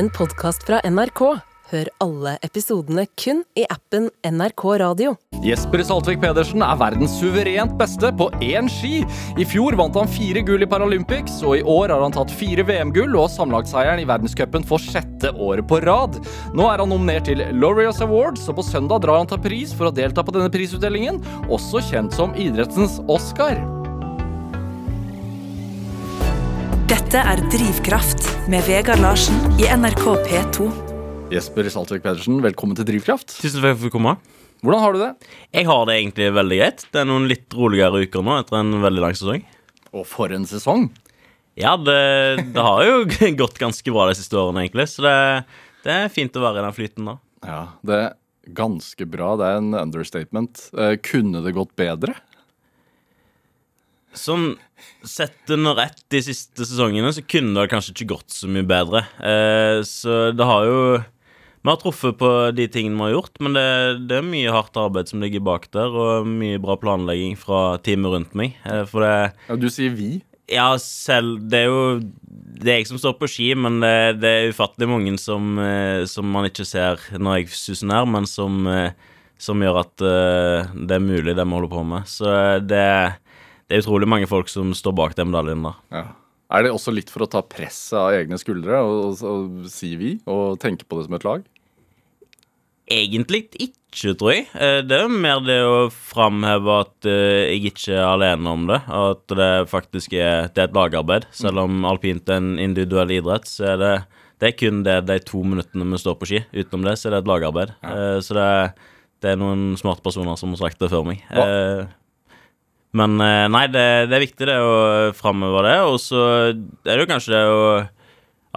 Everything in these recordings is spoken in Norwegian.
en podkast fra NRK. Hør alle episodene kun i appen NRK Radio. Jesper Saltvik Pedersen er verdens suverent beste på én ski. I fjor vant han fire gull i Paralympics, og i år har han tatt fire VM-gull og sammenlagtseieren i verdenscupen for sjette året på rad. Nå er han nominert til Laureus Awards, og på søndag drar han til pris for å delta på denne prisutdelingen, også kjent som idrettens Oscar. Dette er Drivkraft med Vegard Larsen i NRK P2. Jesper Saltvik Pedersen, velkommen til Drivkraft. Tusen takk for fikk komme. Hvordan har du det? Jeg har det egentlig veldig greit. Det er noen litt roligere uker nå etter en veldig lang sesong. Og for en sesong. Ja, det, det har jo gått ganske bra de siste årene, egentlig. Så det, det er fint å være i den flyten da. Ja, det er ganske bra. Det er en understatement. Eh, kunne det gått bedre? Sånn sett under ett de siste sesongene, så kunne det kanskje ikke gått så mye bedre. Eh, så det har jo Vi har truffet på de tingene vi har gjort, men det, det, er mye hardt arbeid som ligger bak der, og mye bra planlegging fra teamet rundt meg. Eh, for det Ja, Du sier vi? Ja, selv Det er jo Det er jeg som står på ski, men det, det er ufattelig mange som, eh, som, man ikke ser når jeg suser ned, men som, eh, som gjør at uh, det er mulig, det vi holder på med. Så det, det er utrolig mange folk som står bak den medaljen der. Ja. Er det også litt for å ta presset av egne skuldre og, og, og si vi, og tenke på det som et lag? Egentlig ikke, tror jeg. Det er mer det å framheve at jeg ikke er alene om det. At det faktisk er, det er et lagarbeid. Selv om alpint er en individuell idrett, så er det, det er kun det de to minuttene vi står på ski. Utenom det så er det et lagarbeid. Ja. Så det, det, er noen smarte personer som har sagt det før meg. Hva? Men nei, det, det, er viktig det å framheve det. Og så er det jo kanskje det å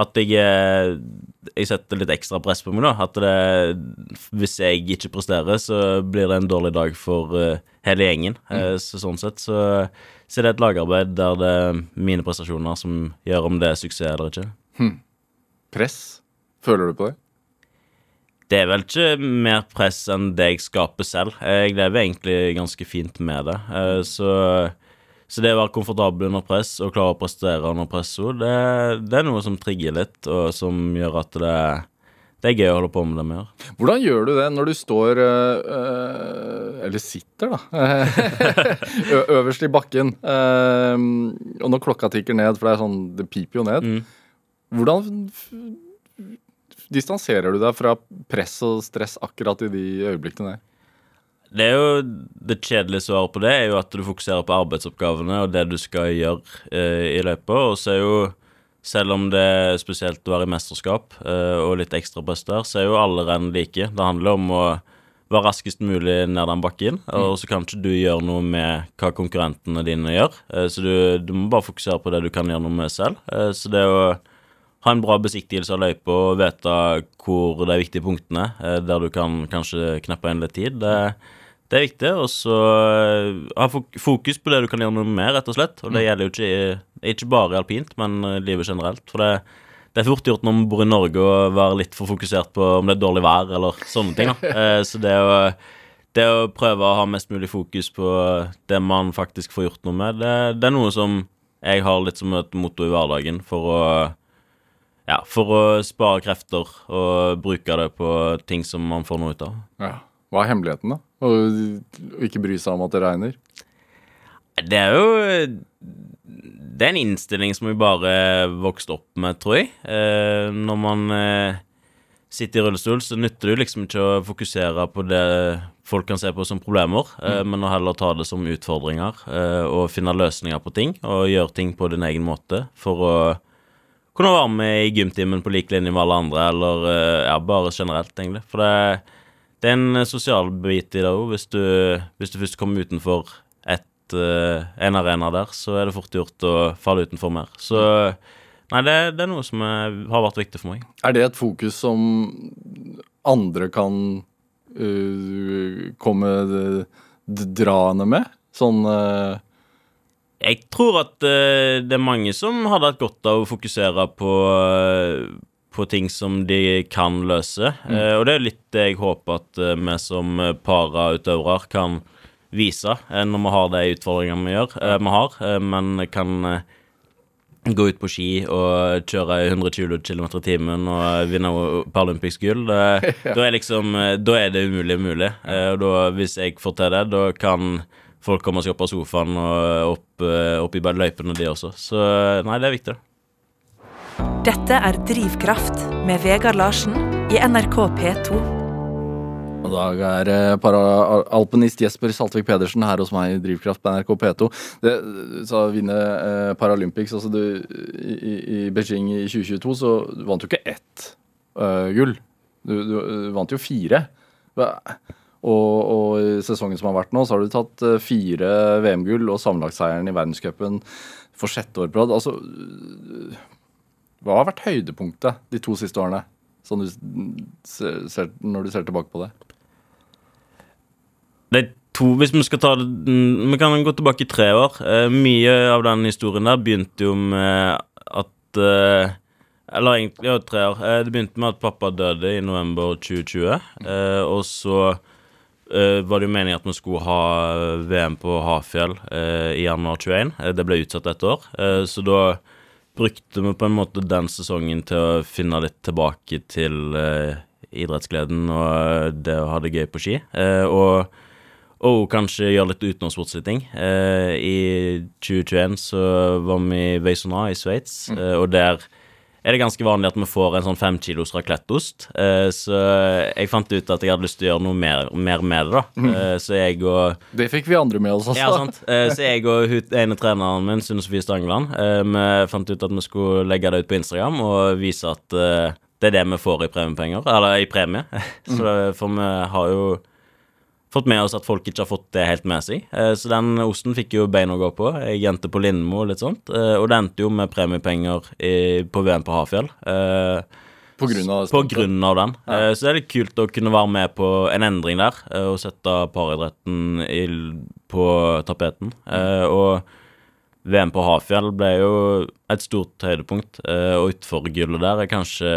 At jeg jeg setter litt ekstra press på meg, da. At det, hvis jeg ikke presterer, så blir det en dårlig dag for uh, hele gjengen. Mm. så sånn sett så, så er det et lagarbeid der det er mine prestasjoner som gjør om det er suksess eller ikke. Hmm. Press? Føler du på det? Det er vel ikke mer press enn det jeg skaper selv. Jeg lever egentlig ganske fint med det. så så det å være komfortabel under press og klare å prestere under press det, det, er noe som trigger litt, og som gjør at det, det er gøy å holde på med det mer. Hvordan gjør du det når du står øh, Eller sitter, da. øverst i bakken. Øh, og når klokka tikker ned, for det er sånn, det piper jo ned. Mm. Hvordan distanserer du deg fra press og stress akkurat i de øyeblikkene der? Det er jo det kjedelige svaret på det er jo at du fokuserer på arbeidsoppgavene og det du skal gjøre eh, i løypa. Og så er jo, selv om det er spesielt å være i mesterskap eh, og litt ekstra press der, så er jo alle renn like. Det handler om å være raskest mulig ned den bakken, og så kan ikke du gjøre noe med hva konkurrentene dine gjør. Eh, så du, du, må bare fokusere på det du kan gjøre noe med selv. Eh, så det å ha en bra besiktigelse av løypa og vite hvor de viktige punktene, eh, der du kan kanskje kneppe inn litt tid, det er viktig. Og så eh, ha fokus på det du kan gjøre noe med, rett og slett. Og det mm. gjelder jo ikke, ikke bare alpint, men eh, livet generelt. For det, det er fort gjort når man bor i Norge å være litt for fokusert på om det er dårlig vær eller sånne ting. Da. Eh, så det å, det å prøve å ha mest mulig fokus på det man faktisk får gjort noe med, det, det er noe som jeg har litt som et motto i hverdagen for å ja, for å spare krefter og bruke det på ting som man får noe ut av. Ja. Hva er hemmeligheten, da? Å ikke bry seg om at det regner? Det er jo Det er en innstilling som vi bare vokste opp med, tror jeg. Eh, når man eh, sitter i rullestol, så nytter det jo liksom ikke å fokusere på det folk kan se på som problemer, eh, mm. men å heller ta det som utfordringer og finne løsninger på ting, og gjøre ting på din egen måte for å kunne være med i gymtimen på lik linje med alle andre, eller eh, ja, bare generelt, egentlig. For det det er en eh, sosial bit i det òg. Hvis, hvis, du først kommer utenfor et, uh, en arena der, så er det fort gjort å falle utenfor mer. Så nei, det, det er noe som er, har vært viktig for meg. Er det et fokus som andre kan uh, komme draende med? Sånn uh jeg tror at uh, det er mange som hadde hatt godt av å fokusere på uh, på ting som de kan løse. Mm. Eh, og det er litt det jeg håper at eh, vi som parautøvere kan vise eh, når vi har de utfordringene vi, gjør, eh, vi har, eh, men kan eh, gå ut på ski og kjøre 120 km i timen og vinne Paralympics gull, da, da, er liksom, da er det umulig mulig. Eh, og da, hvis jeg får til det, da kan folk kommer seg opp av sofaen og opp, opp i løypene, de også. Så nei, det er viktig. Dette er Drivkraft med Vegard Larsen i NRK P2. I dag er eh, paraalpinist Jesper Saltvik Pedersen her hos meg i Drivkraft på NRK P2. Det sa vinne eh, Paralympics. Altså du, i, i, Beijing i 2022 så vant du ikke ett uh, gull. Du, du, du, vant jo fire. Og, og, i sesongen som har vært nå, så har du tatt fire VM-gull og sammenlagtseieren i verdenscupen for sjette år på rad. Altså, hva har vært høydepunktet de to siste årene? Sånn du ser, når du ser tilbake på det? Det er to, Hvis vi skal ta det Vi kan gå tilbake i tre år. Uh, mye av den historien der begynte jo med at Eller egentlig ja, tre år. Det begynte med at pappa døde i november 2020. og så var det jo meningen at vi skulle ha VM på Hafjell i januar 21. det ble utsatt et år. så da brukte vi på en måte den sesongen til å finne litt tilbake til idrettsgleden og det å ha det gøy på ski. og og kanskje gjøre litt utenomsportslige ting. Eh, I 2021 så var vi i Veisona i Sveits, mm. eh, og der er det ganske vanlig at vi får en sånn fem kilos racletteost. Eh, så jeg fant ut at jeg hadde lyst til å gjøre noe mer, mer med det, da. Mm. Eh, så jeg og Det fikk vi andre med oss også. Ja, sant. Eh, så jeg og hun ene treneren min, Sunne Sofie Stangeland, eh, vi fant ut at vi skulle legge det ut på Instagram og vise at det er det vi får i premiepenger. Eller i premie. så, mm. for vi har jo fått med oss at folk ikke har fått det helt med seg. Eh, så den osten fikk jo bein å gå på. Jeg endte på Lindmo og litt sånt. Eh, og det endte jo med premiepenger på VM på Hafjell. Eh, på grunn av, på grunn av den. Ja. Så det er litt kult å kunne være med på en endring der, og sette paridretten på tapeten. Og VM på Hafjell ble jo et stort høydepunkt, og utfor gullet der er kanskje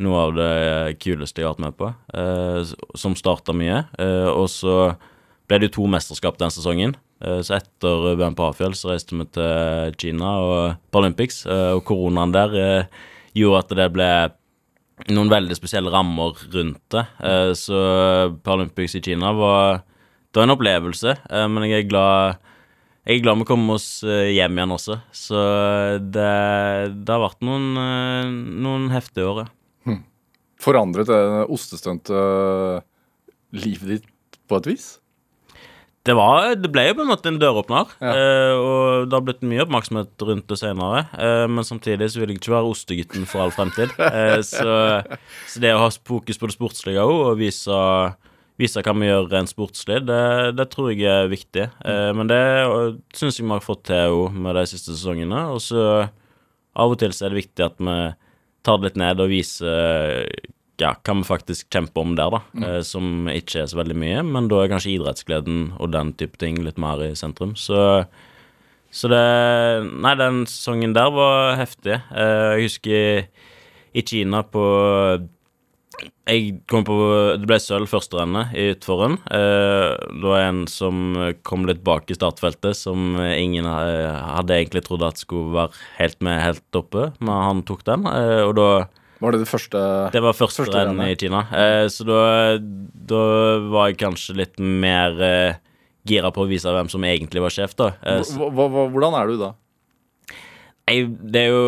noe av det kuleste jeg har vært med på, eh, som starta mye. Eh, og så ble det jo to mesterskap den sesongen. Eh, så etter VM på Hafjell så reiste vi til Kina og Paralympics, eh, og koronaen der eh, gjorde at det ble noen veldig spesielle rammer rundt det. Eh, så Paralympics i Kina var, det var en opplevelse, men jeg er glad jeg er glad vi kommer oss hjem igjen også. Så det, det har vært noen, noen heftige år, ja. Forandret det ostestuntet livet ditt på et vis? Det, var, det ble jo på en måte en døråpner, ja. eh, og det har blitt mye oppmerksomhet rundt det senere. Eh, men samtidig så vil jeg ikke være ostegutten for all fremtid. Eh, så, så, det å ha fokus på det sportslige òg, og vise, vise hva vi gjør rent sportslig, det, det, tror jeg er viktig. Eh, men det syns jeg vi har fått til òg med de siste sesongene. Og så av og til så er det viktig at vi tar det litt ned og viser ja, hva vi faktisk kjemper om der, da. Mm. Eh, som ikke er så veldig mye, men da er kanskje idrettsgleden og den type ting litt mer i sentrum. Så, så det Nei, den sesongen der var heftig. Eh, jeg husker i Kina på jeg kom på Det ble sølv første rennet i utforen. Eh, det var en som kom litt bak i startfeltet, som ingen hadde egentlig trodd at skulle være helt med helt oppe, men han tok den, eh, og da var det det første Det var første, første renn i Kina. Eh, så da, da, var jeg kanskje litt mer eh, gira på å vise hvem som egentlig var sjef, da. Eh, hvordan er du da? Jeg, det er jo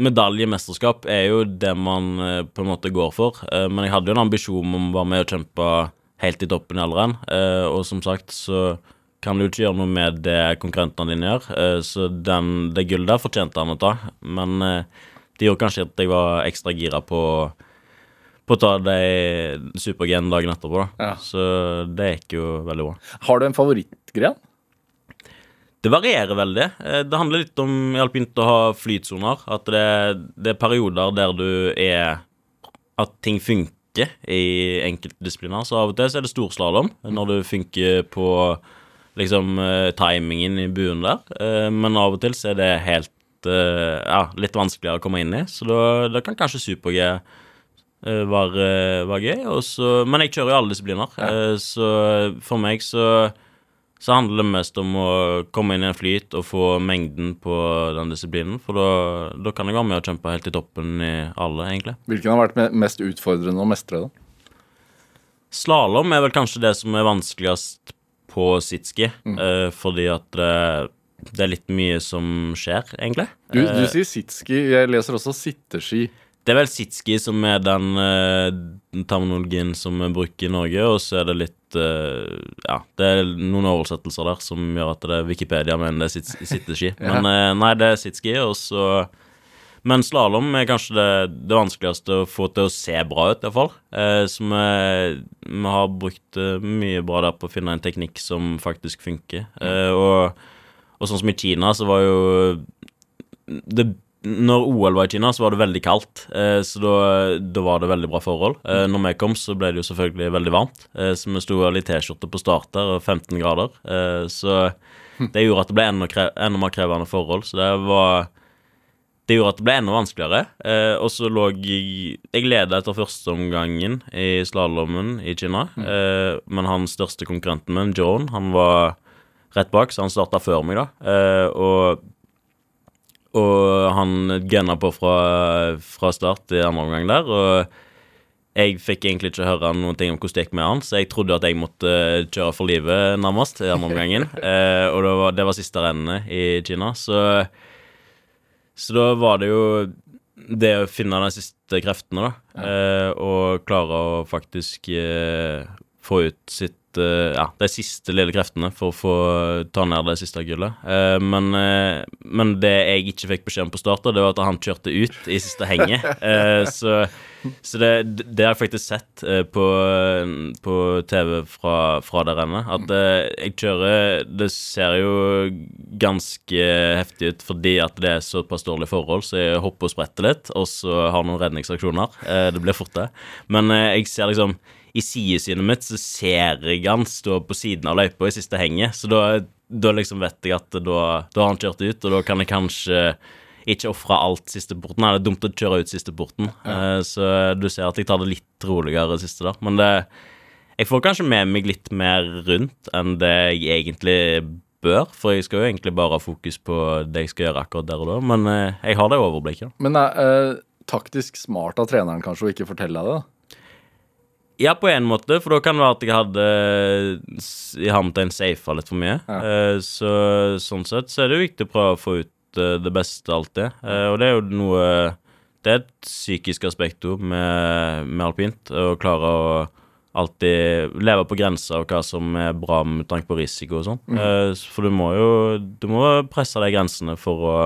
medaljemesterskap er jo det man eh, på en måte går for. Eh, men jeg hadde jo en ambisjon om å være med og kjempe helt i toppen i alderen. Eh, og som sagt så kan du ikke gjøre noe med det konkurrentene dine gjør. Så den, det gullet der fortjente han å ta. Men det gjorde kanskje at jeg var ekstra gira på, på å ta det supergen dagen etterpå. da. Ja. Så det gikk jo veldig bra. Har du en favorittgren? Det varierer veldig. Eh, det handler litt om i alpint å ha flytsoner. At det, det, er perioder der du er At ting funker i enkelte disipliner. Så av og til så er det storslalåm når du funker på liksom eh, timingen i buen der. Eh, men av og til så er det helt ja, litt vanskeligere å komme inn i. Så da, da kan kanskje super-G være, være, gøy. Også, men jeg kjører jo alle disipliner. Ja. Så for meg så så handler det mest om å komme inn i en flyt og få mengden på den disiplinen. For da, da kan jeg være med og kjempe helt i toppen i alle, egentlig. Hvilken har vært mest utfordrende å mestre, da? Slalåm er vel kanskje det som er vanskeligst på sitski, Mm. eh, fordi at det, det er litt mye som skjer, egentlig. Du, du Eh, sier sitski, jeg leser også sitteski. Det er vel sitski som er den, eh, terminologien som vi bruker i Norge, og så er det litt eh, Ja, det er noen oversettelser der som gjør at det er Wikipedia mener det er sitteski. ja. Men eh, nei, det er sitski, og så Men slalåm er kanskje det, det vanskeligste å få til å se bra ut, iallfall. Eh, så vi, vi har brukt eh, mye bra der på å finne en teknikk som faktisk funker. Eh, og, og sånn som i Kina, så var jo det, når OL var i Kina, så var det veldig kaldt, eh, så da, da var det veldig bra forhold. Eh, når vi kom, så ble det jo selvfølgelig veldig varmt, eh, så vi sto i T-skjorte på start der, og 15 grader. Eh, så det gjorde at det ble enda, enda mer krevende forhold, så det var det gjorde at det ble enda vanskeligere. Eh, og så lå jeg Jeg leda etter første omgangen i slalåmen i Kina, eh, men han største konkurrenten min, Joan, han var rett bak, så han starta før meg, da. Eh, og og han gunna på fra, fra start i andre omgang der. Og jeg fikk egentlig ikke høre noen ting om hvordan det gikk med han, så jeg trodde at jeg måtte kjøre for livet, nærmest, i andre omgangen. Eh, og det var, det var siste rennet i Kina, så Så da var det jo det å finne de siste kreftene, da. Eh, og klare å faktisk eh, få ut sitt eh, Ja, de siste lille kreftene for å få ta ned det siste gullet. Eh, men, eh, men det jeg ikke fikk beskjed om på start, det var at han kjørte ut i siste henget. Så så det, det har jeg faktisk sett på, på TV fra, fra det rennet. At jeg kjører Det ser jo ganske heftig ut fordi at det er såpass dårlige forhold, så jeg hopper og spretter litt, og så har noen redningsaksjoner. Det blir fort, det. Men jeg ser liksom I sidesynet mitt så ser jeg han stå på siden av løypa i siste henget, så da, da liksom vet jeg at da, da har han kjørt ut, og da kan jeg kanskje ikke ofre alt siste porten. Nei, det er dumt å kjøre ut siste porten. ja. så du ser at jeg tar det litt roligere siste der. Men det Jeg får kanskje med meg litt mer rundt enn det jeg egentlig bør. For jeg skal jo egentlig bare ha fokus på det jeg skal gjøre akkurat der og da. Men eh, jeg har det overblikket. Men er eh, taktisk smart av treneren kanskje å ikke fortelle deg det? Ja, på en måte, for da kan det være at jeg hadde s- i hermetegn safa litt for mye. Eh, så sånn sett så er det jo viktig å prøve å få ut eh, det beste alltid. Eh, og det er jo noe Det er et psykisk aspekt òg med, med alpint. Å klare å alltid leve på grensa av hva som er bra med tanke på risiko og sånn. Eh, for du må jo Du må presse de grensene for å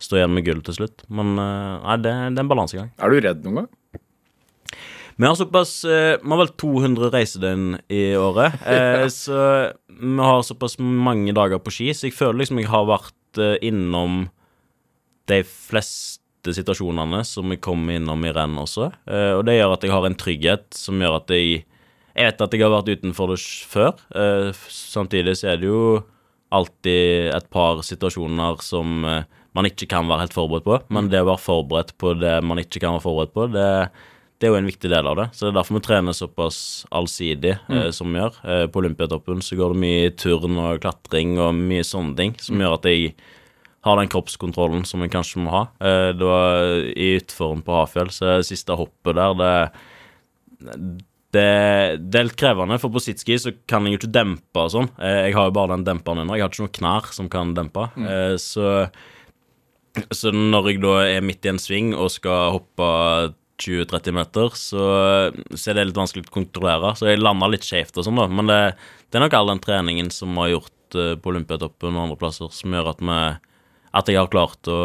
stå igjen med gull til slutt. Men eh, nei, det, det er en balansegang. Er du redd noen gang? Vi har såpass eh, Vi har vel 200 reisedøgn i året. Eh, så vi har såpass mange dager på ski, så jeg føler liksom jeg har vært eh, innom de fleste situasjonene som jeg kommer innom i renn også. Og det gjør at jeg har en trygghet som gjør at jeg Jeg vet at jeg har vært utenfor det før. Samtidig så er det jo alltid et par situasjoner som man ikke kan være helt forberedt på. Men det å være forberedt på det man ikke kan være forberedt på, det, det er jo en viktig del av det. Så det er derfor vi trener såpass allsidig eh, som vi gjør. Eh, på Olympiatoppen så går det mye turn og klatring og mye sånne ting som gjør at jeg har den kroppskontrollen som jeg kanskje må ha. Eh, var i utform på Hafjell, så det siste hoppet der, det det, det er litt krevende, for på sitski så kan jeg jo ikke dempe og sånn. Eh, Jeg har jo bare den demperen ennå. Jeg har ikke noen knær som kan dempe. Mm. Så, så når jeg da er midt i en sving og skal hoppe 20-30 meter, så, så er det litt vanskelig å kontrollere. Så jeg lander litt skjevt og sånn, da. Men det, det er nok all den treningen som har gjort eh, på Olympiatoppen og andre plasser, som gjør at vi at jeg har klart å,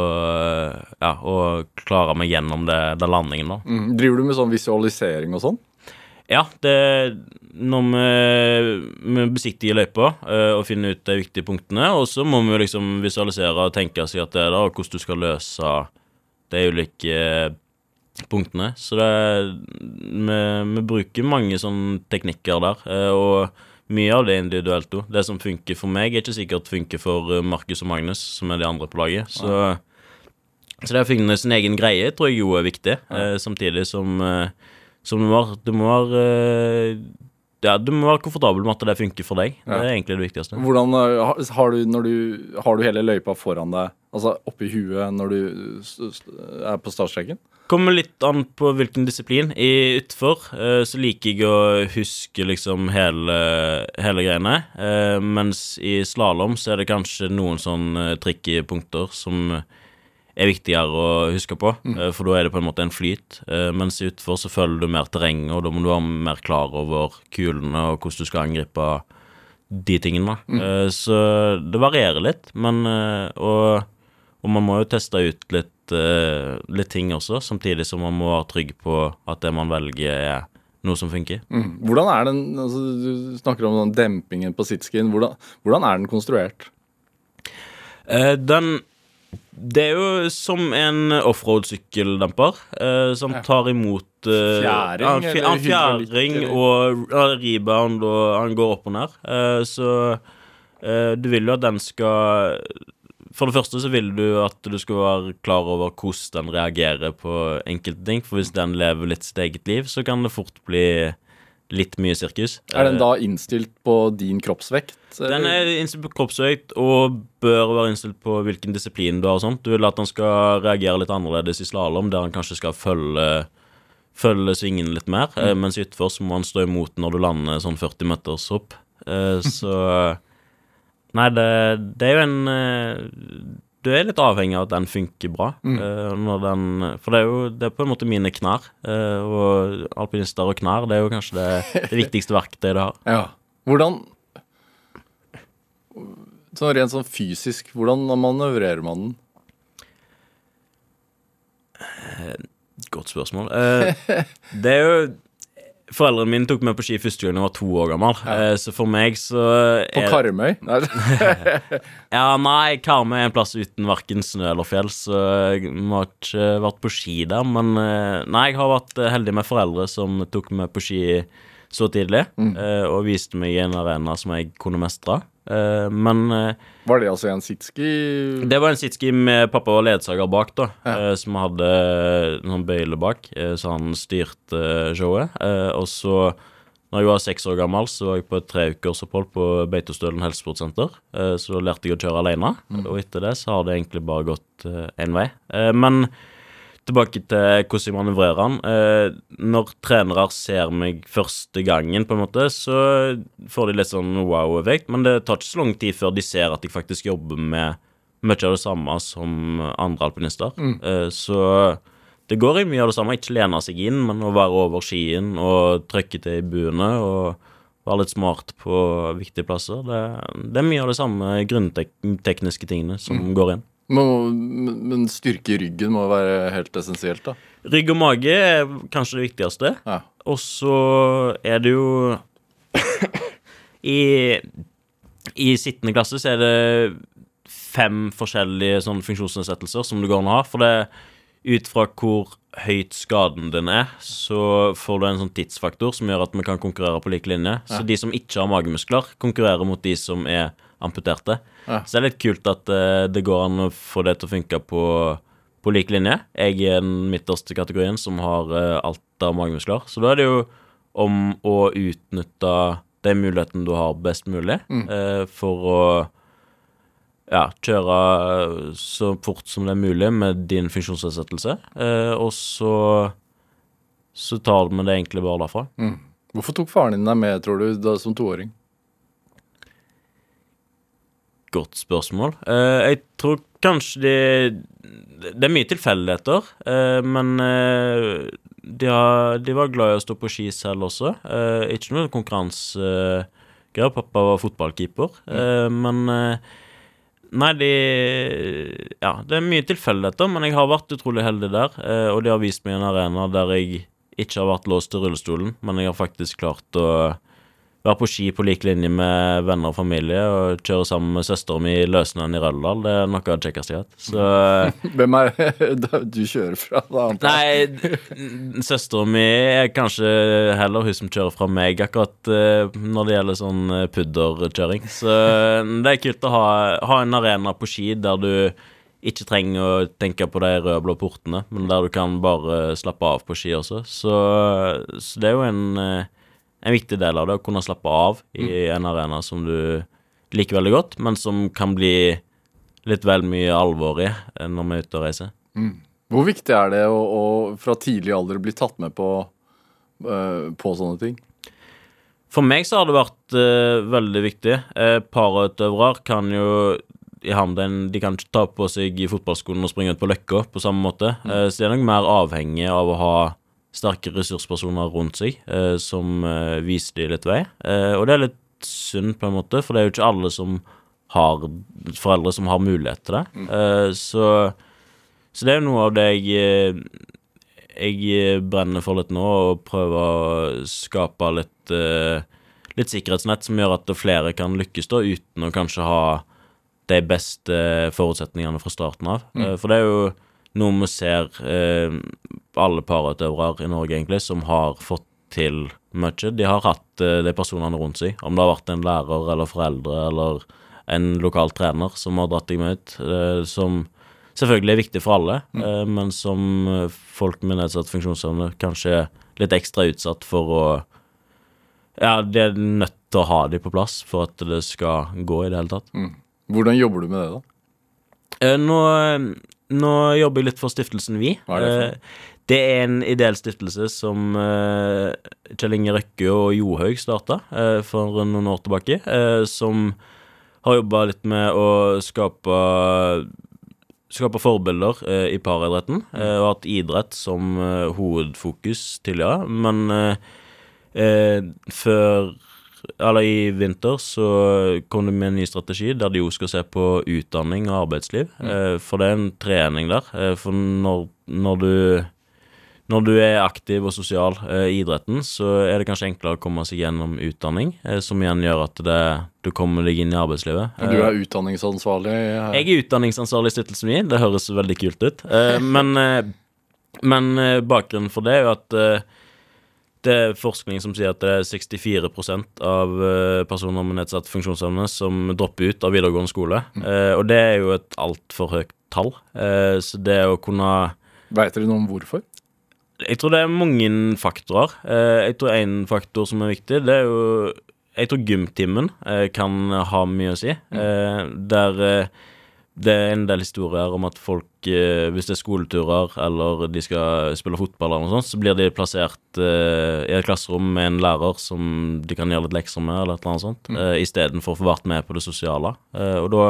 ja, å klare meg gjennom det, den landingen, da. Mm. Driver du med sånn visualisering og sånn? Ja, det når vi, vi besiktiger løypa eh, og finner ut de viktige punktene, og så må vi liksom visualisere og tenke seg at det er der, og hvordan du skal løse de ulike eh, punktene. Så det vi, vi bruker mange sånne teknikker der, eh, og mye av det er individuelt òg. Det som funker for meg, er ikke sikkert funker for eh, Markus og Magnus, som er de andre på laget. Så, så det å finne sin egen greie tror jeg jo er viktig, ja. samtidig som eh, som du må, du må være eh, ja, du må være komfortabel med at det funker for deg. Det er egentlig det viktigste. Hvordan eh, har, du, når du, har du hele løypa foran deg, altså oppi huet når du er på startstreken? Kommer litt an på hvilken disiplin. I utfor eh, så liker jeg å huske liksom hele, hele greiene. Eh, mens i slalåm så er det kanskje noen sånne tricky punkter som er viktigere å huske på, eh, for da er det på en måte en flyt. Mens i utfor så følger du mer terrenget, og da må du være mer klar over kulene og hvordan du skal angripe de tingene. Mm. så det varierer litt, men og, og man må jo teste ut litt, eh, litt ting også, samtidig som man må være trygg på at det man velger, er noe som funker. Mm. Hvordan er den altså, Du snakker om den dempingen på sitskien. Hvordan, hvordan er den konstruert? Eh, den Det er jo som en offroad-sykkeldemper eh, som tar imot eh, Fjæring, ja, fj- fjæring og rebound, og han går opp og ned. Eh, så eh, du vil jo at den skal For det første så vil du at du skal være klar over hvordan den reagerer på enkelte ting. For hvis den lever litt sitt eget liv, så kan det fort bli litt mye sirkus. Er den Eh, da innstilt på din kroppsvekt? den er innstilt på kroppsvekt og bør være innstilt på hvilken disiplin du har. og sånt. Du vil at den skal reagere litt annerledes i slalåm, der han kanskje skal følge, følge svingen litt mer. Mm. Mens i utfor så må han stå imot når du lander sånn 40 meters opp. Eh, Så Nei, det, det er jo en eh, Du er litt avhengig av at den funker bra. Mm. Når den, for det er jo det er på en måte mine knær. eh, Og alpinister og knær, det er jo kanskje det, det viktigste verktøyet du har. Ja. Hvordan Sånn rent sånn fysisk, hvordan manøvrerer man den? Godt spørsmål. Eh, det er jo Foreldrene mine tok meg på ski første gang jeg var to år gammel. Ja. så for meg så På er- Karmøy? Nei. Ja, nei, Karmøy er en plass uten verken snø eller fjell, så jeg har ikke vært på ski der. Men eh, nei, jeg har vært eh, heldig med foreldre som tok meg på ski så tidlig, eh, og viste meg en arena som jeg kunne mestre. Eh, men eh, Var det altså en sitski? det var en sitski med pappa og ledsager bak, da. eh, som hadde noen bøyler bak, så han styrte showet. Og så, når jeg var seks år gammel, så var jeg på et treukersopphold på Beitostølen helsesportsenter. Så lærte jeg å kjøre alene, og etter det så har det egentlig bare gått én vei. Men tilbake til hvordan jeg manøvrerer han. Eh, når trenere ser meg første gangen, på en måte, så får de litt sånn wow-effekt. Men det tar ikke så lang tid før de ser at jeg faktisk jobber med mye av det samme som andre alpinister. Eh, så det går i mye av det samme. Ikke lene seg inn, men å være over skien og trykke til i buene og være litt smart på viktige plasser. Det, det er mye av de samme grunntekniske tingene som går inn. Men men styrke i ryggen må være helt essensielt, da. Rygg og mage er kanskje det viktigste. Ja. Og så er det jo I, I sittende klasse så er det fem forskjellige sånn funksjonsnedsettelser som det går an å ha. For det ut fra hvor høyt skaden din er, så får du en sånn tidsfaktor som gjør at vi kan konkurrere på lik linje. Så de som ikke har magemuskler, konkurrerer mot de som er amputerte. Ja. Så det er litt kult at uh, det går an å få det til å funke på, på lik linje. Jeg er den midterste kategorien som har uh, alt av magemuskler. Så da er det jo om å utnytte de mulighetene du har, best mulig, eh, for å ja, kjøre så fort som det er mulig med din funksjonsnedsettelse. Og så så tar vi det egentlig bare derfra. Hvorfor tok faren din deg med, tror du, da, som toåring? Godt spørsmål. Eh, jeg tror kanskje de Det er mye tilfeldigheter, eh, men eh, de, har, de var glad i å stå på ski selv også. Ikke noe konkurransegreier. Pappa var fotballkeeper, eh, men Nei, de Ja, det er mye tilfeldigheter, men jeg har vært utrolig heldig der. og de har vist meg en arena der jeg ikke har vært låst til rullestolen, men jeg har faktisk klart å være på ski på lik linje med venner og familie og kjøre sammen med søsteren min i Løsnøen i Røldal. Det er noe av det kjekkeste jeg vet. Så Hvem er det du kjører fra? Da. Nei, søsteren min er kanskje heller hun som kjører fra meg, akkurat eh, når det gjelder sånn eh, pudderkjøring. Så det er kult å ha, ha en arena på ski der du ikke trenger å tenke på de røde blå portene, men der du kan bare slappe av på ski også. Så, så det er jo en, eh, en viktig del av det, å kunne slappe av i en arena som du liker veldig godt, men som kan bli litt vel mye alvor i eh, når vi er ute og reiser. Hvor viktig er det å, å fra tidlig alder bli tatt med på, eh, på sånne ting? For meg så har det vært uh, veldig viktig. Uh, Parautøvere kan jo i Hamden De kan ikke ta på seg i fotballskolen og springe ut på løkka på samme måte. Eh, så de er nok mer avhengig av å ha sterke ressurspersoner rundt seg eh, som eh, viser dem litt vei. Eh, og det er litt synd, på en måte, for det er jo ikke alle som har foreldre som har mulighet til det. Eh, så, så det er jo noe av det jeg eh, jeg brenner for litt nå, og prøver å skape litt, eh, litt sikkerhetsnett som gjør at flere kan lykkes, da, uten å kanskje ha de beste forutsetningene fra starten av. Eh, For det er jo noe vi ser eh, alle parutøvere i Norge, egentlig, som har fått til mye. De har hatt eh, de personene rundt seg, om det har vært en lærer eller foreldre eller en lokal trener som har dratt deg med ut, eh, som selvfølgelig er viktig for alle, eh, men som eh, folk med nedsatt funksjonsevne kanskje er litt ekstra utsatt for å Ja, de er nødt til å ha dem på plass for at det skal gå i det hele tatt. Hvordan jobber du med det, da? Eh, Nå, nå jobber jeg litt for stiftelsen Vi. Hva er det for? Eh, Det er en ideell stiftelse som eh, Kjell Inge Røkke og Johaug starta eh, for noen år tilbake. eh, Som har jobba litt med å skape Skape forbilder i paridretten, og hatt idrett som hovedfokus tidligere. Men før eller i vinter så kom det med en ny strategi der de jo skal se på utdanning og arbeidsliv. Eh, for det er en trening der. Eh, for når, når du når du er aktiv og sosial eh, i idretten, så er det kanskje enklere å komme seg gjennom utdanning, som igjen gjør at det, du kommer deg inn i arbeidslivet. Men Du er utdanningsansvarlig her. Jeg er utdanningsansvarlig i stiftelsen min, det høres veldig kult ut. Men men bakgrunnen for det er jo at det er forskning som sier at det er 64 av eh, personer med nedsatt funksjonsevne som dropper ut av videregående skole. Eh, og det er jo et altfor høyt tall. Eh, så det å kunne Veit dere noe om hvorfor? Jeg tror det er mange faktorer. Eh, jeg tror en faktor som er viktig, det er jo Jeg tror gymtimen eh, kan ha mye å si. Eh, der det er en del historier om at folk, eh, hvis det er skoleturer eller de skal spille fotball, eller noe sånt, så blir de plassert eh, i et klasserom med en lærer som de kan gjøre litt lekser med, eller et eller annet sånt, eh, istedenfor å få vært med på det sosiale. Eh, og da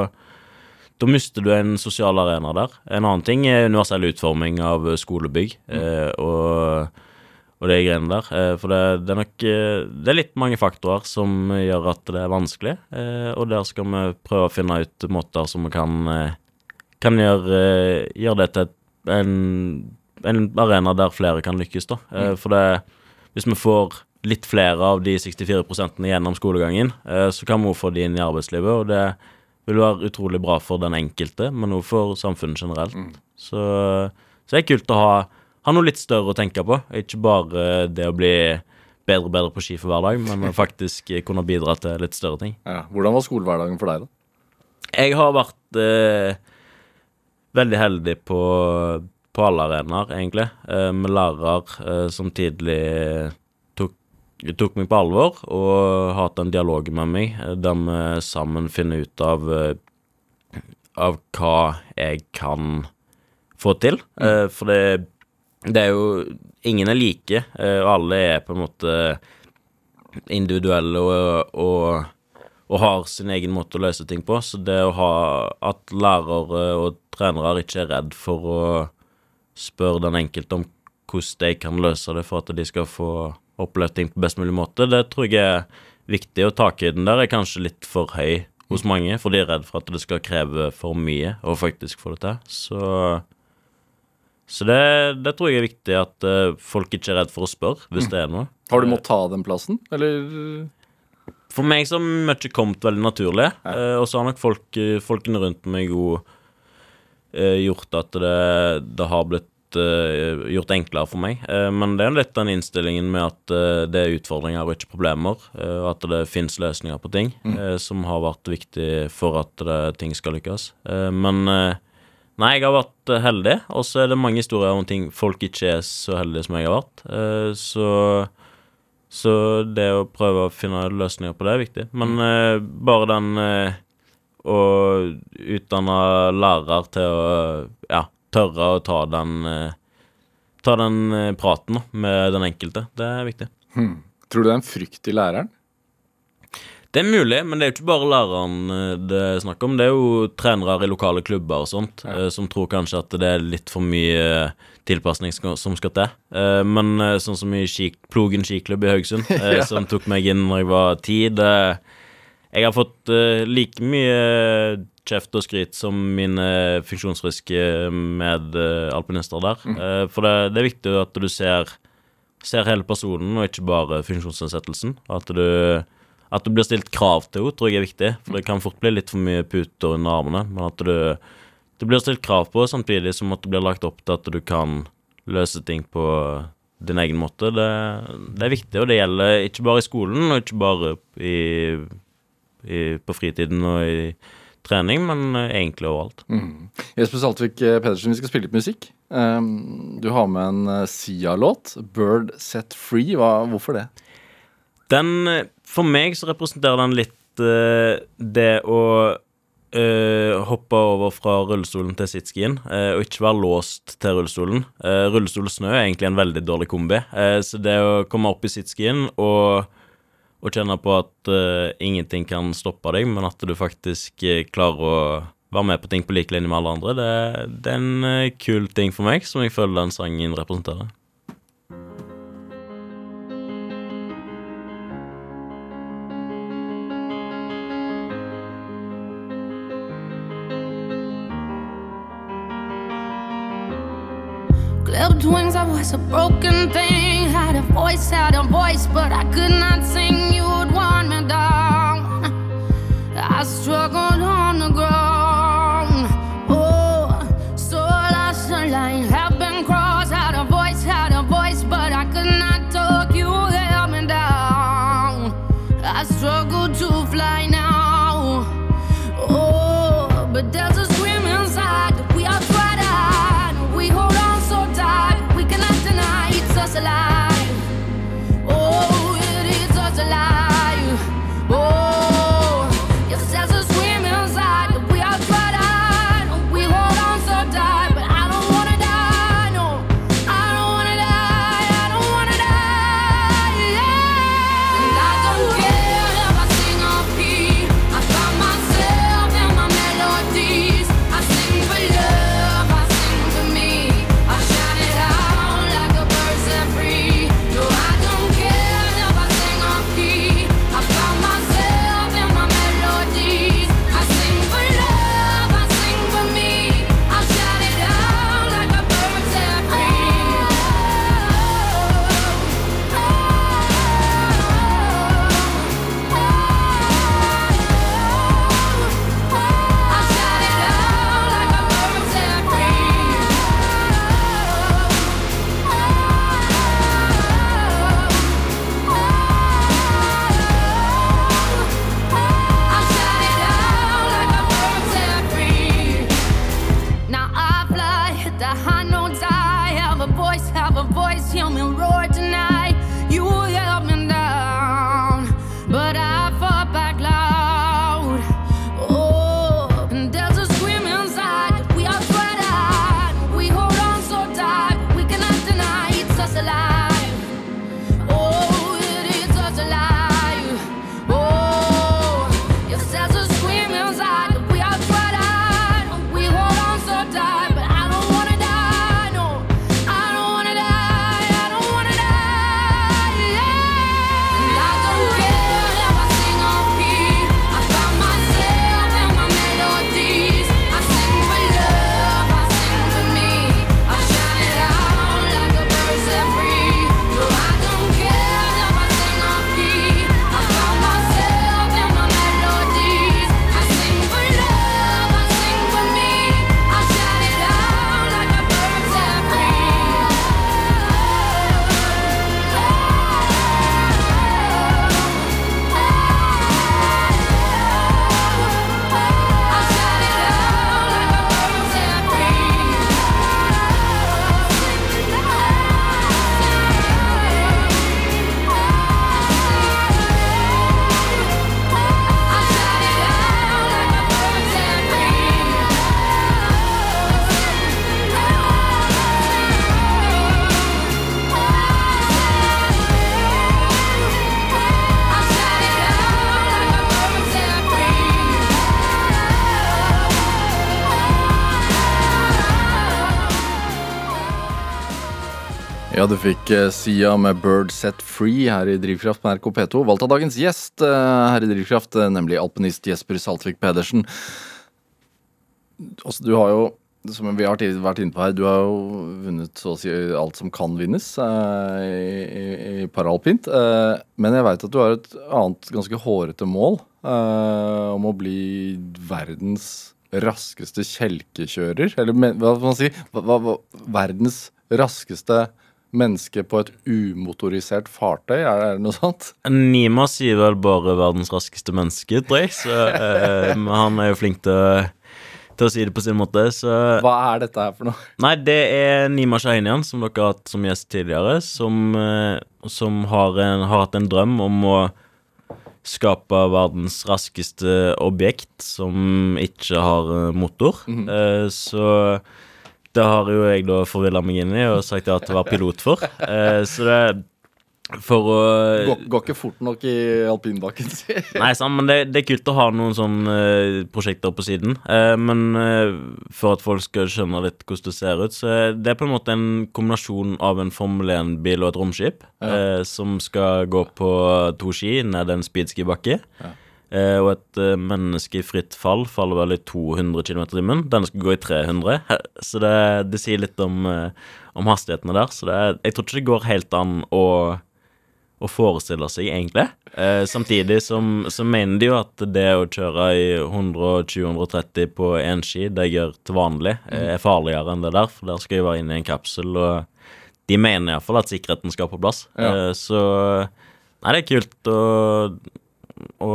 da mister du en sosial arena der. En annen ting er universell utforming av skolebygg eh, og, og de greiene der. Eh, for det, det er nok eh, Det er litt mange faktorer som gjør at det er vanskelig, eh, og der skal vi prøve å finne ut måter som vi kan, kan gjøre, gjøre det til en, en arena der flere kan lykkes, da. Mm. for det Hvis vi får litt flere av de 64 gjennom skolegangen, så kan vi få de inn i arbeidslivet, og det vil være utrolig bra for den enkelte, men også for samfunnet generelt. Så, så det er kult å ha, ha noe litt større å tenke på, ikke bare det å bli bedre og bedre på ski for hver dag, men faktisk kunne bidra til litt større ting. Ja. Hvordan var skolehverdagen for deg, da? Jeg har vært eh, veldig heldig på, på alle arenaer, egentlig, eh, med lærere eh, som tidlig tok, tok meg på alvor og har hatt en dialog med meg, eh, der vi sammen finner ut av, eh, av hva jeg kan få til. Eh, for det, det er jo Ingen er like, eh, og alle er på en måte individuelle og, og, og har sin egen måte å løse ting på. Så det å ha at lærere og trenere ikke er redd for å spørre den enkelte om hvordan de kan løse det for at de skal få opplevd ting på best mulig måte, det tror jeg er viktig. Og takhøyden der er kanskje litt for høy hos mange, for de er redd for at det skal kreve for mye å faktisk få det til. Så så det, det tror jeg er viktig, at eh, folk ikke er redd for å spørre hvis det er noe. Har du måttet ta den plassen, eller? For meg så har mye kommet veldig naturlig, eh, og så har nok folk, eh, folkene rundt meg eh, gjort at det, det har blitt gjort enklere for meg. Men det er litt den innstillingen med at det er utfordringer og ikke problemer, og at det fins løsninger på ting, eh, som har vært viktig for at det, ting skal lykkes. Men Nei, jeg har vært eh, heldig, og så er det mange historier om ting folk ikke er så heldige som jeg har vært. Eh, Så Så det å prøve å finne løsninger på det er viktig. Men eh, bare den å utdanne lærere til å ja, tørre å ta den Ta den praten med den enkelte. Det er viktig. Tror du det er en frykt i læreren? Det er mulig, men det er jo ikke bare læreren eh, det er snakk om. Det er jo trenere i lokale klubber og sånt ja. som tror kanskje at det er litt for mye eh, tilpasning som skal til. Eh, Men eh, sånn som i skik, Plogen skiklubb i Haugesund, ja. som tok meg inn når jeg var ti det, Jeg har fått eh, like mye kjeft og skryt som mine funksjonsfriske medalpinister der. Eh, For det, det er viktig at du ser ser hele personen, og ikke bare funksjonsnedsettelsen. At du, at du blir stilt krav til henne, tror jeg er viktig. For det kan fort bli litt for mye puter under armene. Men at du, du blir stilt krav på, samtidig som at det blir lagt opp til at du kan løse ting på din egen måte. Det, det er viktig, og det gjelder ikke bare i skolen, og ikke bare i, i, på fritiden og i trening, men egentlig overalt. Jesper Saltvik eh, Pedersen, vi skal spille litt musikk. Um, du har med en eh, Sia-låt, 'Bird Set Free'. Hva, hvorfor det? Den, eh, for meg så representerer den litt uh, det å uh, hoppe over fra rullestolen til sitskien, uh, og ikke være låst til rullestolen. Uh, rullestol og snø er egentlig en veldig dårlig kombi, så det å komme opp i sitskien og, og kjenne på at ingenting kan stoppe deg, men at du faktisk klarer å være med på ting på lik linje med alle andre, det, det er en kul ting for meg, som jeg føler den sangen representerer. Wings, I was a broken thing. Had a voice, had a du fikk eh, Sia med Bird Set Free her i Drivkraft med RK P2. Valgt av dagens gjest eh, her i Drivkraft, eh, nemlig alpinist Jesper Saltvik Pedersen. Også, du har jo, som vi har vært inne på her, du har jo vunnet så å si alt som kan vinnes eh, i, i, paralpint. Eh, men jeg veit at du har et annet ganske hårete mål eh, om å bli verdens raskeste kjelkekjører. Eller hva skal man si? Hva, hva, verdens raskeste menneske på et umotorisert fartøy, er det noe sånt? Nima sier vel bare 'verdens raskeste menneske', tror jeg. Så, eh, han er jo flink til til å si det på sin måte. Så Hva er dette her for noe? Nei, det er Nima Shahinian, som dere har hatt som gjest tidligere, som, eh, som har, en, har hatt en drøm om å skape verdens raskeste objekt som ikke har eh, motor. Eh, så det har jo jeg da forvilla meg inn i og sagt ja til å være pilot for. Eh, så det For å Går, går ikke fort nok i alpinbakken, si. Nei, sant, men det, det er kult å ha noen sånne eh, prosjekter på siden. Eh, men eh, for at folk skal skjønne litt hvordan det ser ut, så det er på en måte en kombinasjon av en Formel 1-bil og et romskip eh, som skal gå på to ski ned en speedskibakke. Eh, og et eh, menneske i fritt fall faller vel i 200 km i timen. Denne skal gå i 300. Så det, det sier litt om, eh, om hastighetene der. Så det, jeg tror ikke det går helt an å å forestille seg, egentlig. Eh, samtidig som, så mener de jo at det å kjøre i 120-130 på én ski, det jeg gjør til vanlig, eh, er farligere enn det der, for der skal jeg være inne i en kapsel, og de mener iallfall at sikkerheten skal på plass. Ja. Eh, så Nei, det er kult å, å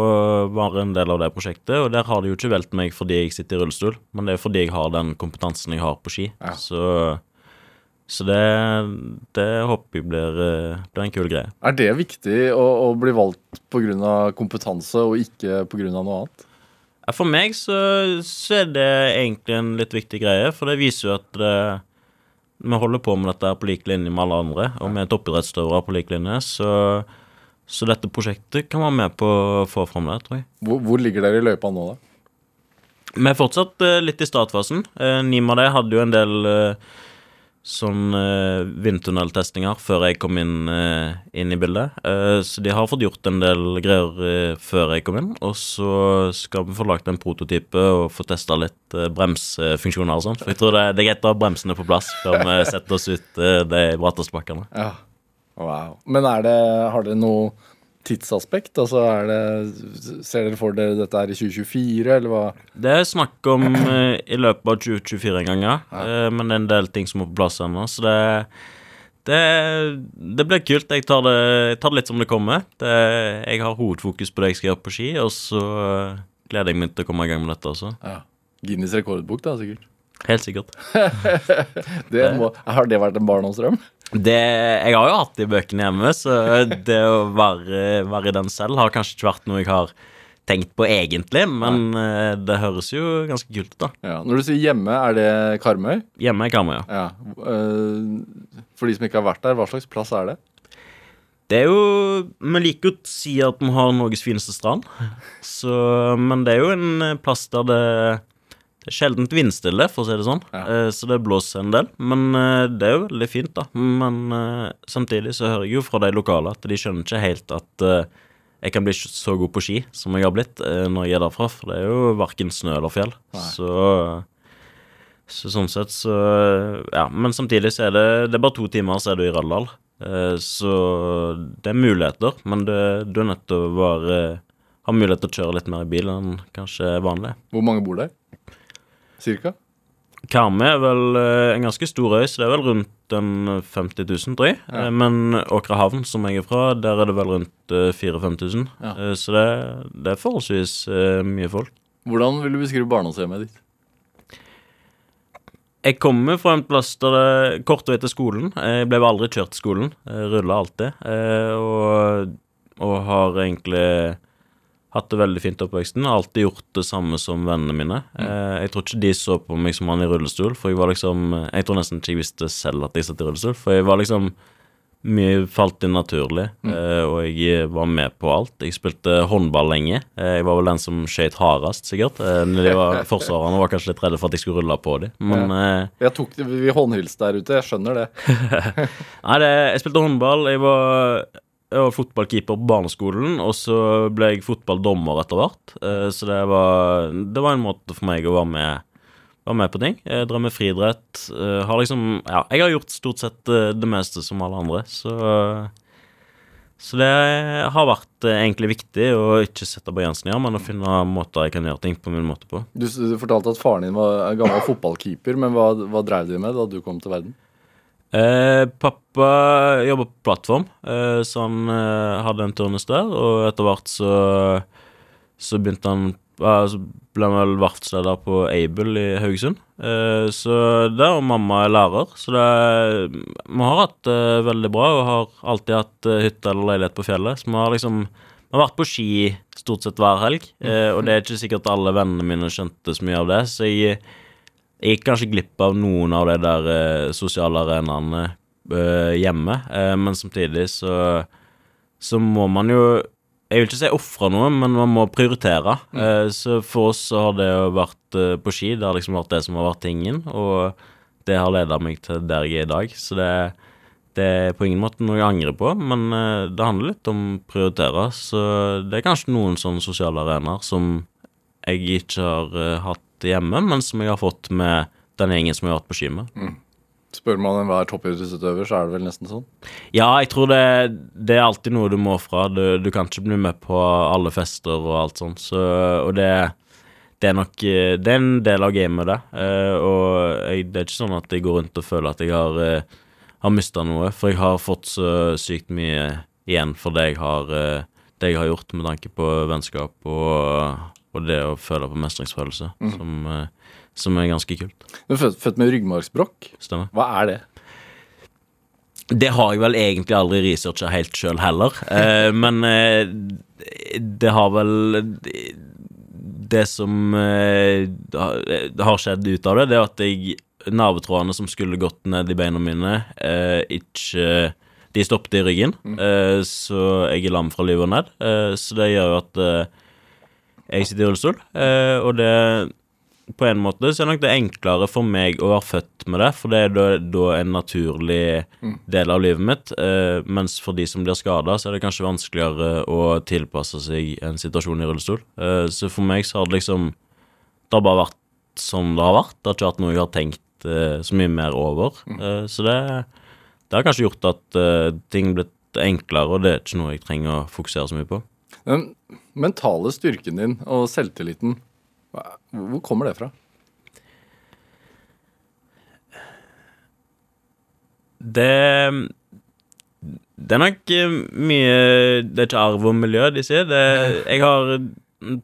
være en del av det prosjektet, og der har de jo ikke valgt meg fordi jeg sitter i rullestol, men det er fordi jeg har den kompetansen jeg har på ski. Ja. Så så det, det håper jeg blir, eh, blir en kul greie. Er det viktig å, å bli valgt pga. kompetanse og ikke pga. noe annet? For meg så, så er det egentlig en litt viktig greie, for det viser jo at det, vi holder på med dette på lik linje med alle andre, og vi er toppidrettsutøvere på lik linje, så, så dette prosjektet kan være med på å få fram det, tror jeg. Hvor, hvor ligger dere i løypa nå, da? Vi er fortsatt uh, litt i startfasen. Uh, Nima det hadde jo en del uh, sånn uh, vindtunneltestinger før jeg kom inn, inn i bildet. Så de har fått gjort en del greier før jeg kom inn. Og så skal vi få lagt en prototype og få testa litt bremsfunksjoner og sånn. For jeg tror det, det er greit å ha bremsene på plass før vi setter oss ut de brattestbakkene. Ja. Wow. Men er det, har dere noe tidsaspekt? Altså er det, Ser dere for dere dette er i 2024, eller hva? Det er snakk om eh, i løpet av 2024 en gang, ja. Eh, men det er en del ting som må på plass ennå, så det det, det blir kult. Jeg tar det, jeg tar det litt som det kommer. Det, jeg har hovedfokus på det jeg skal gjøre på ski, og så eh, gleder jeg meg til å komme i gang med dette også. Ja. Guinness rekordbok, da, sikkert. Helt sikkert. Det må, har det vært en barndomsdrøm? Det, jeg har jo hatt de bøkene hjemme, så det å være, være den selv har kanskje ikke vært noe jeg har tenkt på egentlig, men Nei. det høres jo ganske kult ut, da. Ja. Når du sier hjemme, er det Karmøy? Hjemme er Karmøy, ja. Ja. eh, for de som ikke har vært der, hva slags plass er det? Det er jo Vi liker å si at vi har Norges fineste strand, så, men det er jo en eh, plass der det, det er sjeldent vindstille, for å si det sånn. Ja. Eh, Så det blåser en del. Men eh, det er jo veldig fint, da. Men eh, samtidig så hører jeg jo fra de lokale at de skjønner ikke helt at jeg kan bli så god på ski som jeg har blitt når jeg er derfra. For det er jo verken snø eller fjell. Så så sånn sett så Ja, men samtidig så er det Det er bare to timer, så er du i Røldal. Så det er muligheter, men det, du er nødt til å være ha mulighet til å kjøre litt mer i bil enn kanskje vanlig. Hvor mange bor der? Cirka? Karmøy er vel eh, en ganske stor øy, så det er vel rundt en 50 000, tror jeg. Ja. Eh, Men Åkrahavn, som jeg er fra, der er det vel rundt 4000-5000. Ja. Så det, det er forholdsvis eh, mye folk. Hvordan vil du beskrive barndomshjemmet ditt? Jeg kommer fra en plass der det kort vei til skolen. Jeg ble aldri kjørt til skolen. Rulla alltid. eh, Og, og har egentlig hatt det veldig fint i oppveksten. Alltid gjort det samme som vennene mine. Eh, Jeg tror ikke de så på meg som han i rullestol, for jeg var liksom Jeg tror nesten ikke jeg visste selv at jeg satt i rullestol, for jeg var liksom mye falt inn naturlig, eh, og jeg var med på alt. Jeg spilte håndball lenge. Eh, jeg var vel den som skøyt hardest, sikkert. Eh, når de var Forsvarerne var kanskje litt redde for at jeg skulle rulle på dem. Men ja. Jeg tok Vi håndhilste der ute, jeg skjønner det. Nei, det, jeg spilte håndball. Jeg var, jeg var fotballkeeper på barneskolen, og så ble jeg fotballdommer etter hvert. Eh, så det var, det var en måte for meg å være med, være med på ting. Jeg drev med friidrett. eh, har liksom Ja, jeg har gjort stort sett eh, det meste som alle andre, så så det har vært egentlig viktig å ikke sette begrensninger, men å finne måter jeg kan gjøre ting på min måte på. Du, du fortalte at faren din var gammel fotballkeeper, men hva, hva drev du med da du kom til verden? Eh, pappa jobber på plattform, eh, så han eh, hadde en turnus der, og etter hvert så, så begynte han Så ble han vel verftsleder på Able i Haugesund. Eh, så der, og mamma er lærer, så det Vi har hatt det veldig bra, og har alltid hatt eh, hytte eller leilighet på fjellet, så vi har liksom jeg har vært på ski stort sett hver helg, eh, og det er ikke sikkert alle vennene mine skjønte så mye av det, så jeg jeg gikk kanskje glipp av noen av de der eh, sosiale arenaene eh, hjemme, eh, men samtidig så så må man jo Jeg vil ikke si ofre noe, men man må prioritere. Eh, så for oss så har det jo vært eh, på ski, det har liksom vært det som har vært tingen, og det har leda meg til der jeg er i dag. Så det, det er på ingen måte noe jeg angrer på, men eh, det handler litt om å prioritere. Så det er kanskje noen sånne sosiale arenaer som jeg ikke har eh, hatt hjemme, men som jeg har fått med den gjengen som jeg har vært på ski med. Spør man enhver toppidrettsutøver, så er det vel nesten sånn. Ja, jeg tror det, det er alltid noe du må fra. Du, du kan ikke bli med på alle fester og alt sånt. Så, og det, det er nok eh, Det er en del av gamet, det. Uh, og jeg, det er ikke sånn at jeg går rundt og føler at jeg har, uh, har mista noe, for jeg har fått så sykt mye igjen for det jeg har, uh, det jeg har gjort med tanke på vennskap og, og det å føle på mestringsfølelse, som, eh, som er ganske kult. Du er født, født med ryggmargsbrokk. Stemmer. Hva er det? Det har jeg vel egentlig aldri researcha helt sjøl heller, eh, men eh, det har vel Det som eh, har- har skjedd ut av det, det er at jeg nervetrådene som skulle gått ned i beina mine, eh, ikke De stoppet i ryggen, eh, så jeg er lam fra livet og ned. Eh, så det gjør jo at jeg sitter i rullestol, eh, og det på en måte så er nok det enklere for meg å være født med det, for det er da, da en naturlig del av livet mitt. Eh, mens for de som blir skada, så er det kanskje vanskeligere å tilpasse seg en situasjon i rullestol. Eh, så for meg så har det liksom Det har bare vært som det har vært. Det har ikke vært noe jeg har tenkt så mye mer over. Eh, så det, det har kanskje gjort at ting er blitt enklere, og det er ikke noe jeg trenger å fokusere så mye på. Den mentale styrken din og selvtilliten, hvor kommer det fra? Det Det er nok eh, mye Det er ikke arv og miljø, de sier. Det, jeg har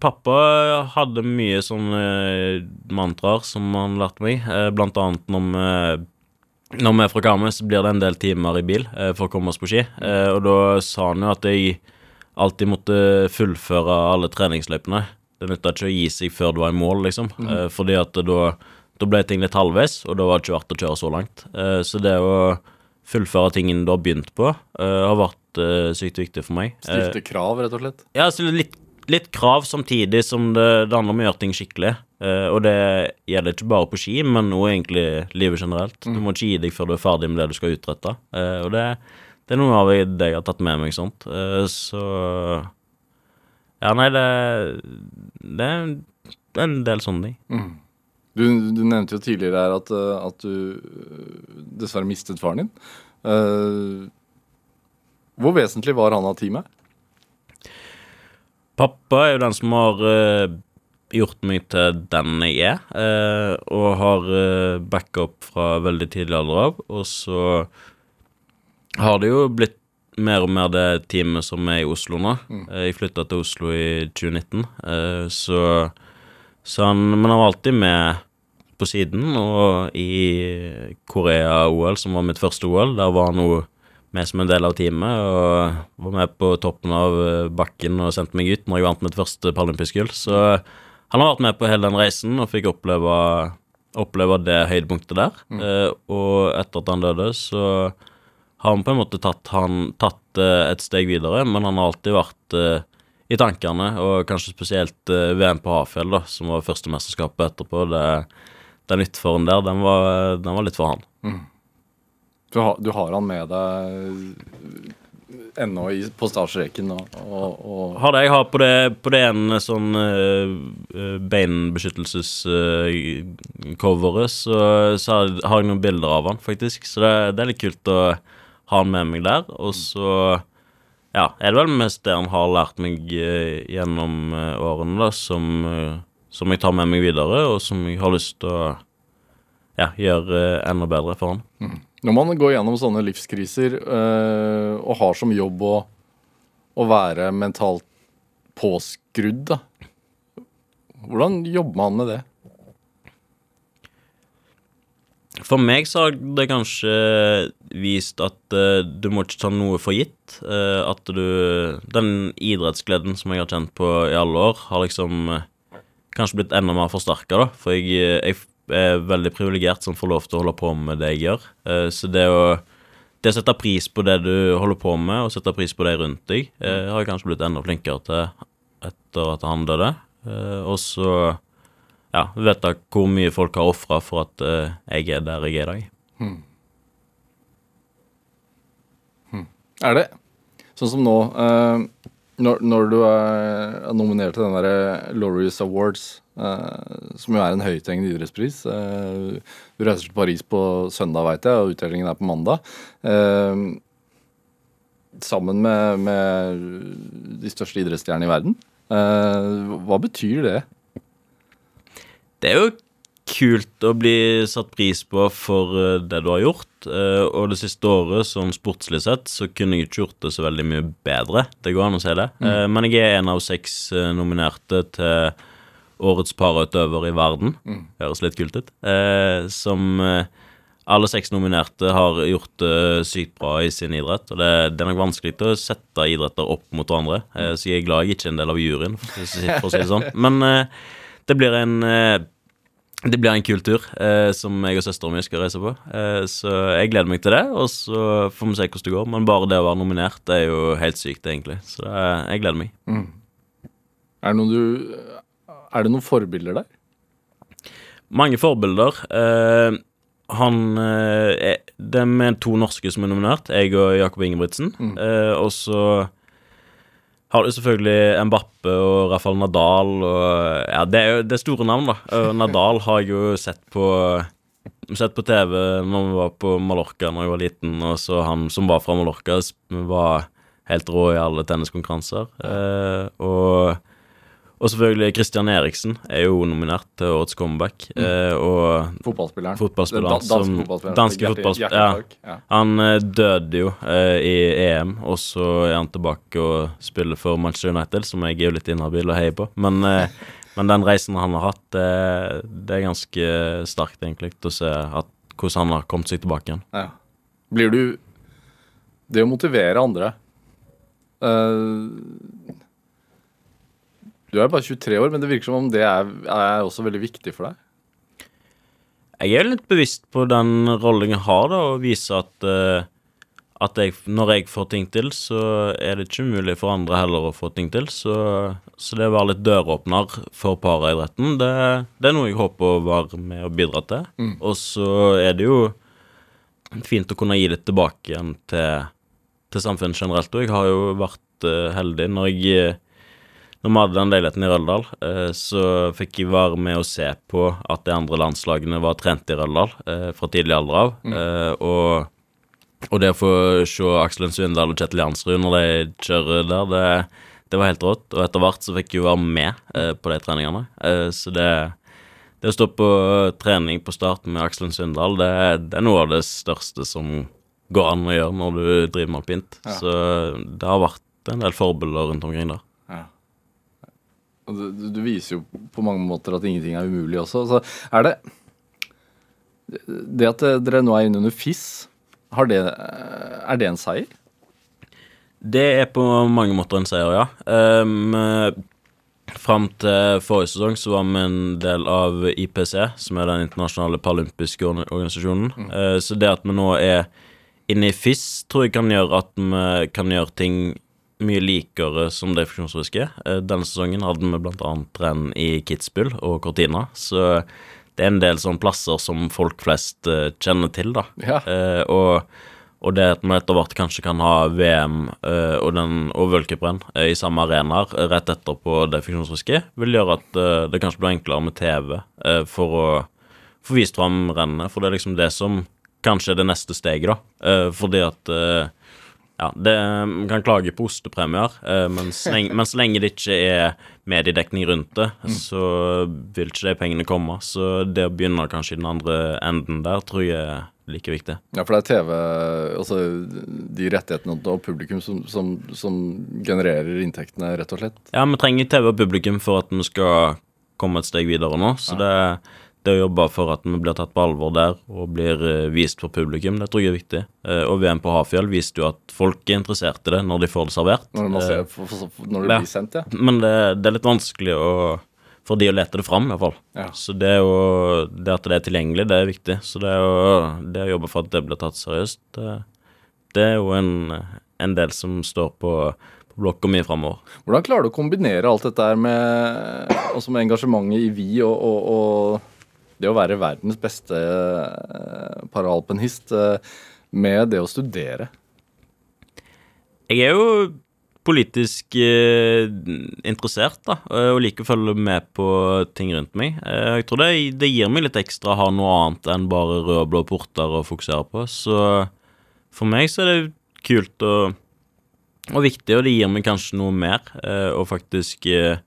Pappa hadde mye sånne mantraer som han lærte meg, eh, blant annet vi når vi er fra Karmøy, så blir det en del timer i bil eh, for å komme oss på ski. Eh, og da sa han jo at jeg alltid måtte fullføre alle treningsløypene. Det nytta ikke å gi seg før du var i mål, liksom. Eh, fordi at da, da ble ting litt halvveis, og da var det ikke verdt å kjøre så langt. Eh, så det å fullføre tingene du har begynt på, eh, har vært eh, sykt viktig for meg. Eh, Stilte krav, rett og slett? ja, stilte litt, litt krav samtidig som det, det handler om å gjøre ting skikkelig. Eh, og det gjelder ikke bare på ski, men også egentlig livet generelt. Du må ikke gi deg før du er ferdig med det du skal utrette. Og det, det er noe av det jeg har tatt med meg sånt. Eh, så Ja, nei, det, det er en del sånne ting. Du, du nevnte jo tidligere her at, eh, at du eh, dessverre mistet faren din. Hvor vesentlig var han av teamet? Pappa er jo den som har gjort meg til den jeg er, og har backup fra veldig tidlig alder av. Og så har det jo blitt mer og mer det teamet som er i Oslo nå. Mm. jeg flytta til Oslo i 2019, eh, så, så han Men han var alltid med på siden, og i Korea-OL, som var mitt første OL, der var han òg med som en del av teamet, og var med på toppen av eh, bakken og sendte meg ut når jeg vant mitt første paralympisk gull. Så han har vært med på hele den reisen og fikk oppleve, oppleve det høydepunktet der. Mm. og etter at han døde, så har han på en måte tatt, han, tatt eh, et steg videre, men han har alltid vært eh, i tankene, og kanskje spesielt eh, VM på Hafjell, da, som var første mesterskapet etterpå. Det, den utføren der, den var, den var litt for han. Du har, du har han med deg ennå i, på startstreken og, og, og Har det jeg har på det, på det ene sånn uh, beinbeskyttelsescoveret, så, så har jeg- har jeg noen bilder av han, faktisk. Så det, det er litt kult å ha han med meg der. Og så ja, er det vel mest det han har lært meg eh, gjennom eh, årene, da, som, eh, som jeg tar med meg videre, og som jeg har lyst til å ja, gjøre enda bedre for han. Når man går gjennom sånne livskriser øh, og har som jobb å, å være mentalt påskrudd, da. Hvordan jobber man med det? For meg så har det kanskje vist at uh, du må ikke ta noe for gitt. Uh, at du Den idrettsgleden som jeg har kjent på i alle år, har liksom uh, kanskje blitt enda mer forsterka, da. For jeg, jeg er veldig privilegert som får lov til å holde på med det jeg gjør. Så det å det å sette pris på det du holder på med, og sette pris på de rundt deg, har jeg kanskje blitt enda flinkere til etter at han døde. Og så ja, vet da hvor mye folk har ofra for at uh, jeg er der jeg er i dag. Er det sånn som nå uh, når, når du er nominert til den derre Laureus Awards, uh, som jo er en høythengende idrettspris Du reiser til Paris på søndag, veit jeg, og utdelingen er på mandag. sammen med, med de største idrettsstjernene i verden. Eh, hva betyr det? Det er jo kult å bli satt pris på for eh, det du har gjort. eh, og det siste året, sånn sportslig sett, så kunne jeg ikke gjort det så veldig mye bedre. Det går an å si det. Mm. men jeg er en av seks eh, nominerte til Årets parautøver i verden. Høres litt kult ut. Eh, som eh, alle seks nominerte har gjort det sykt bra i sin idrett. Og det, det er nok vanskelig å sette idretter opp mot hverandre. Eh, så jeg er glad jeg ikke er en del av juryen, for å si, det sånn. Men eh, det blir en eh, det blir en kul tur eh, som jeg og søsteren min skal reise på. Eh, så jeg gleder meg til det, og så får vi se hvordan det går. Men bare det å være nominert det er jo helt sykt, egentlig. Så det, jeg gleder meg. Er det du, er det noen forbilder der? Mange forbilder. Eh, han eh, er, Det er med to norske som er nominert, jeg og Jakob Ingebrigtsen. Mm. og så har du selvfølgelig Mbappe og Rafael Nadal og Ja, det er jo det er store navn, da. Nadal har jeg jo sett på Sett på TV når vi var på Mallorca når jeg var liten, og så han som var fra Mallorca, var helt rå i alle tenniskonkurranser. Eh, og og selvfølgelig Christian Eriksen er jo nominert til årets comeback. Eh, og Fotballspilleren. Fotballspilleren danske som- fotballspilleren. danske Hjerte- ja. han eh, døde jo eh, i EM, og så er han tilbake og spiller for Manchester United, som jeg er jo litt inhabil og heier på. Men, eh, men den reisen han har hatt, det, det er ganske sterkt, egentlig, å se at, hvordan han har kommet seg tilbake igjen. Ja. Blir du Det å motivere andre eh, Du er bare 23 år, men det virker som om det er, er også veldig viktig for deg. Jeg er litt bevisst på den rollen jeg har, da, og vise at, uh, at jeg, når jeg får ting til, så er det ikke mulig for andre heller å få ting til. Så, så det å være litt døråpner for paraidretten, det, det er noe jeg håper å være med og bidra til. Og så er det jo fint å kunne gi litt tilbake igjen til, til samfunnet generelt. Og jeg har jo vært uh, heldig når jeg når vi hadde den leiligheten i Røldal, eh, så fikk jeg være med å se på at de andre landslagene var trent i Røldal eh, fra tidlig alder av. Mm. og, og det å få se Aksel Svindal og Kjetil Jansrud når de kjører der, det, det var helt rått. Og etter hvert så fikk jeg jo være med eh, på de treningene. Eh, så det, det å stå på trening på start med Aksel Svindal, det, det er noe av det største som går an å gjøre når du driver med alpint. Så det har vært en del forbilder rundt omkring der. Du, du- viser jo på mange måter at ingenting er umulig også. Så er det Det at dere nå er inne under FIS, har det, er det en seier? Det er på mange måter en seier, ja. Um, Fram til forrige sesong så var vi en del av IPC, som er den internasjonale paralympiske organisasjonen. organisasjonen. Uh, så det at vi nå er inne i FIS tror jeg kan gjøre at vi kan gjøre ting mye likere som det funksjonsfriske. Eh, Denne sesongen hadde vi annet renn i Kitzbühel og Cortina, så det er en del sånne plasser som folk flest eh, kjenner til, da. Ja. Eh, og, og det at vi etter hvert kanskje kan ha VM eh, og, den, og v-cuprenn eh, i samme arenaer eh, rett etterpå det funksjonsfriske, vil gjøre at det kanskje blir enklere med TV for å få vist fram rennet. For det er liksom det som kanskje er det neste steget, da. Fordi at ja, det, Man kan klage på ostepremier, eh, men, så lenge, men så lenge det ikke er mediedekning rundt det, så vil ikke de pengene komme. Så det å begynne kanskje i den andre enden der, tror jeg er like viktig. Ja, for det er TV, altså de rettighetene og publikum som, som, som genererer inntektene, rett og slett. Ja, vi trenger TV og publikum for at vi skal komme et steg videre nå. Så det, det å jobbe for at vi blir tatt på alvor der og blir eh, vist for publikum, det tror jeg er viktig. Eh, og VM på Hafjell viste jo at folk er interessert i det når de får det servert. Når, man ser, Eh, for, for, for, når det ja. blir sendt, ja. Men det, det er litt vanskelig å, for de å lete det fram, iallfall. Ja. Så det, jo, det at det er tilgjengelig, det er viktig. Så det, jo, det å jobbe for at det blir tatt seriøst, det, det er jo en, en del som står på, på blokka mi framover. Hvordan klarer du å kombinere alt dette her med, med engasjementet i Vi og, og, og det å være verdens beste eh, paraalpinist eh, med det å studere? Jeg er jo politisk eh, interessert, da, og liker å følge med på ting rundt meg. Jeg tror det, det gir meg litt ekstra å ha noe annet enn bare røde og blå porter å fokusere på. Så for meg så er det kult og, og viktig, og det gir meg kanskje noe mer å faktisk eh,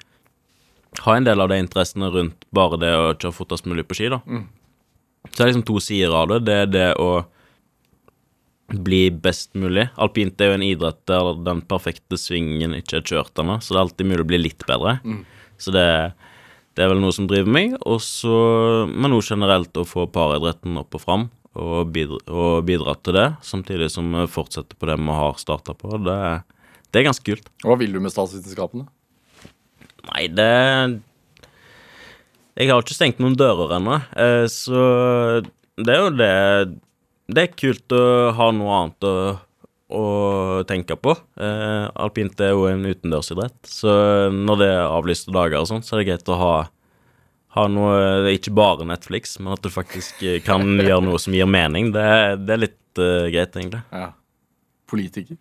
ha en del av de interessene rundt bare det å kjøre fortest mulig på ski, da. Så det er liksom to sider av det. Det er det å bli best mulig. Alpint er jo en idrett der den perfekte svingen ikke er kjørt ennå, så det er alltid mulig å bli litt bedre. Så det, det er vel noe som driver meg. Og så, men noe generelt å få paridretten opp og fram, og bidra, og bidra til det, samtidig som vi fortsetter på det vi har starta på. Det, det er ganske kult. Hva vil du med statsvitenskapene? Nei, det Jeg har ikke stengt noen dører ennå, eh, så det er jo det Det er kult å ha noe annet å, å tenke på. Eh, alpint er jo en utendørsidrett, så når det er avlyste dager og sånn, så er det greit å ha ha noe, ikke bare Netflix, men at du faktisk eh, kan gjøre noe som gir mening. Det, det er litt uh, greit, egentlig. Ja. Politiker?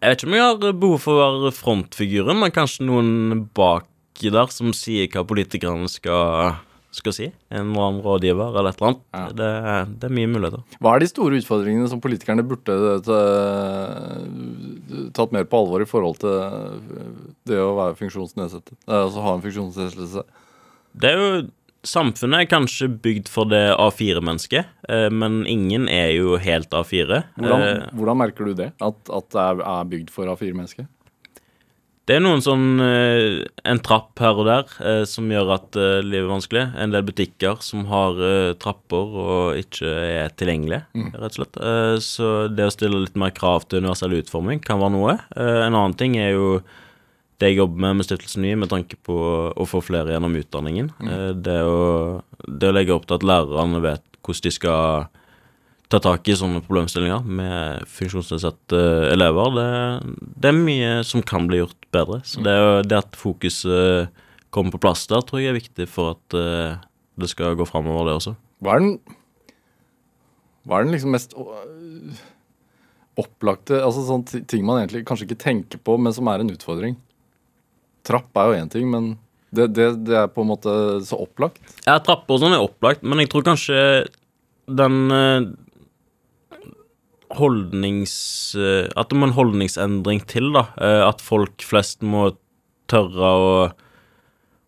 Jeg vet ikke om jeg har behov for å være frontfiguren, men kanskje noen baki der som sier hva politikerne skal, skal si. En eller annen rådgiver eller et eller annet. Ja. Det, det er mye muligheter. Hva er de store utfordringene som politikerne burde tatt mer på alvor i forhold til det å være funksjonsnedsettet? Eh, Altså ha en funksjonsnedsettelse? Det er jo Samfunnet er kanskje bygd for det A4-mennesket, eh, men ingen er jo helt A4. Hvordan, Eh, hvordan merker du det? At, at det er, bygd for A4-mennesket? Det er noen sånn eh, En trapp her og der som gjør at livet er vanskelig. En del butikker som har trapper og ikke er tilgjengelige, rett og slett. Så det å stille litt mer krav til universell utforming kan være noe. En annen ting er jo det jeg jobber med med Stiftelsen Ny, med tanke på å få flere gjennom utdanningen. Eh, det, å, det å legge opp til at lærerne vet hvordan de skal ta tak i sånne problemstillinger med funksjonsnedsatte elever, det, det er mye som kan bli gjort bedre. Så det, er det at fokuset kommer på plass der, tror jeg er viktig for at eh, det skal gå framover, det også. Hva er den Hva er den liksom mest opplagte Altså sånne ting man egentlig kanskje ikke tenker på, men som er en utfordring? Trapp er jo én ting, men det, det, det er på en måte så opplagt. Ja, trapper og sånn er opplagt, men jeg tror kanskje den eh, holdnings... eh, at det må en holdningsendring til, da. Eh, at folk flest må tørre å,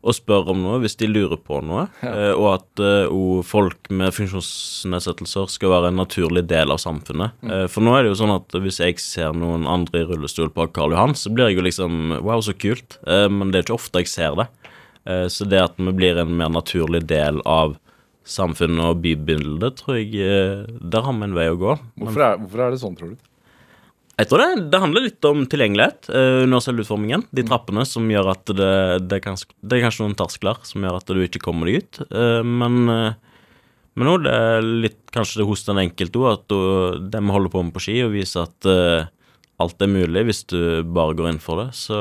å spør om noe hvis de lurer på noe. Eh, og at og folk med funksjonsnedsettelser skal være en naturlig del av samfunnet. Eh, for nå er det jo sånn at hvis jeg ser noen andre i rullestol på Karl Johan, så blir jeg jo liksom Wow, så kult. Eh, men det er ikke ofte jeg ser det. Så det at vi blir en mer naturlig del av samfunnet og bybildet, tror jeg Der har vi en vei å gå. Hvorfor er, hvorfor er det sånn, tror du? Jeg tror det, det handler litt om tilgjengelighet. Uh, universell utformingen. De trappene som gjør at det, det, er kanskje, det er kanskje noen terskler som gjør at du ikke kommer deg ut. Uh, men, eh, Men nå det er litt kanskje det hos den enkelte òg, at de holder på med på ski, og viser at uh, alt er mulig hvis du bare går inn for det. Så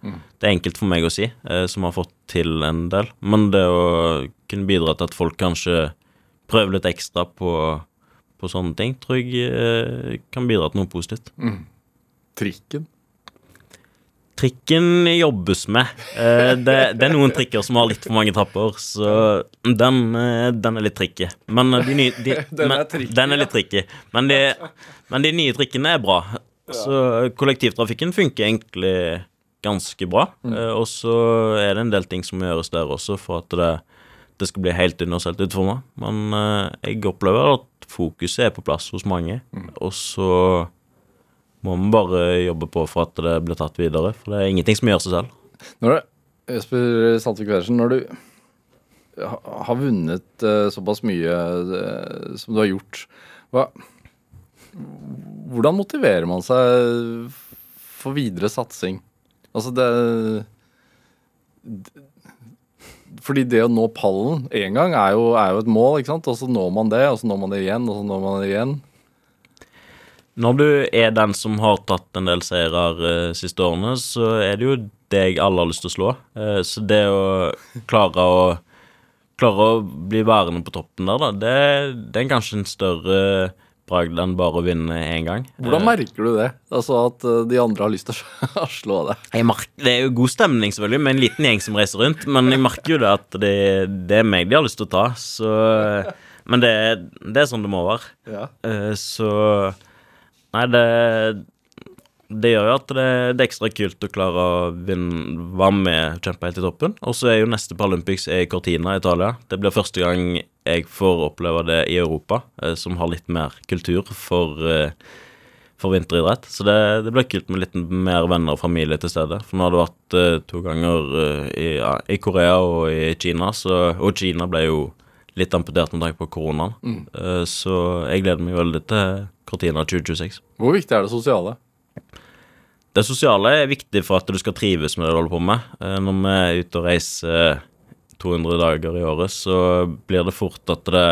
det er enkelt for meg å si, uh, som har fått til en del. Men det å kunne bidra til at folk kanskje prøver litt ekstra på, på sånne ting, tror jeg eh, kan bidra til noe positivt. Trikken. Trikken jobbes med. Eh, det, det er noen trikker som har litt for mange trapper, så den, eh, den er litt tricky. Men de nye de, Den er men, Den er litt tricky. Men de, men de nye trikkene er bra. Så kollektivtrafikken funker egentlig ganske bra. Eh, og så er det en del ting som gjøres der også for at det, det skal bli helt universelt utforma. Men eh, jeg opplever at fokuset er på plass hos mange, og så må vi bare jobbe på for at det blir tatt videre. For det er ingenting som gjør seg selv. Når du, Jesper Saltvik Pedersen, når du har vunnet eh, såpass mye eh, som du har gjort, hva, hvordan motiverer man seg for videre satsing? Altså det d- Fordi det å nå pallen én gang er jo, er jo et mål, ikke sant? Og så når man det, og så når man det igjen, og så når man det igjen. Når du er den som har tatt en del seirer uh, siste årene, så er det jo deg alle har lyst til å slå. Uh, så det å klare å Klare å bli værende på toppen der, da, det, det er kanskje en større bragd enn bare å vinne én gang. Hvordan Eh, merker du det? Altså at eh, de andre har lyst til å slå deg? det er jo god stemning, selvfølgelig, med en liten gjeng som reiser rundt, men jeg merker jo det at det, det er meg de har lyst til å ta, så Men det, det er sånn det må være. Ja. Eh, Så Nei, det Det gjør jo at det, det er ekstra kult å klare å vinne, være med og kjempe helt i toppen. Og så er jo neste Paralympics i Cortina i Italia. Det blir første gang jeg får oppleve det i Europa, eh, som har litt mer kultur for, eh, for vinteridrett. Så det, det blir kult med litt mer venner og familie til stede. For nå har det vært eh, to ganger i, ja, i Korea og i Kina, så, og Kina ble jo litt amputert med tanke på koronaen. Eh, Så jeg gleder meg veldig til Cortina 2026. Hvor viktig er det sosiale? Det sosiale er viktig for at du skal trives med det du holder på med. Eh, Når vi er ute og reiser 200 dager i året, så blir det fort at det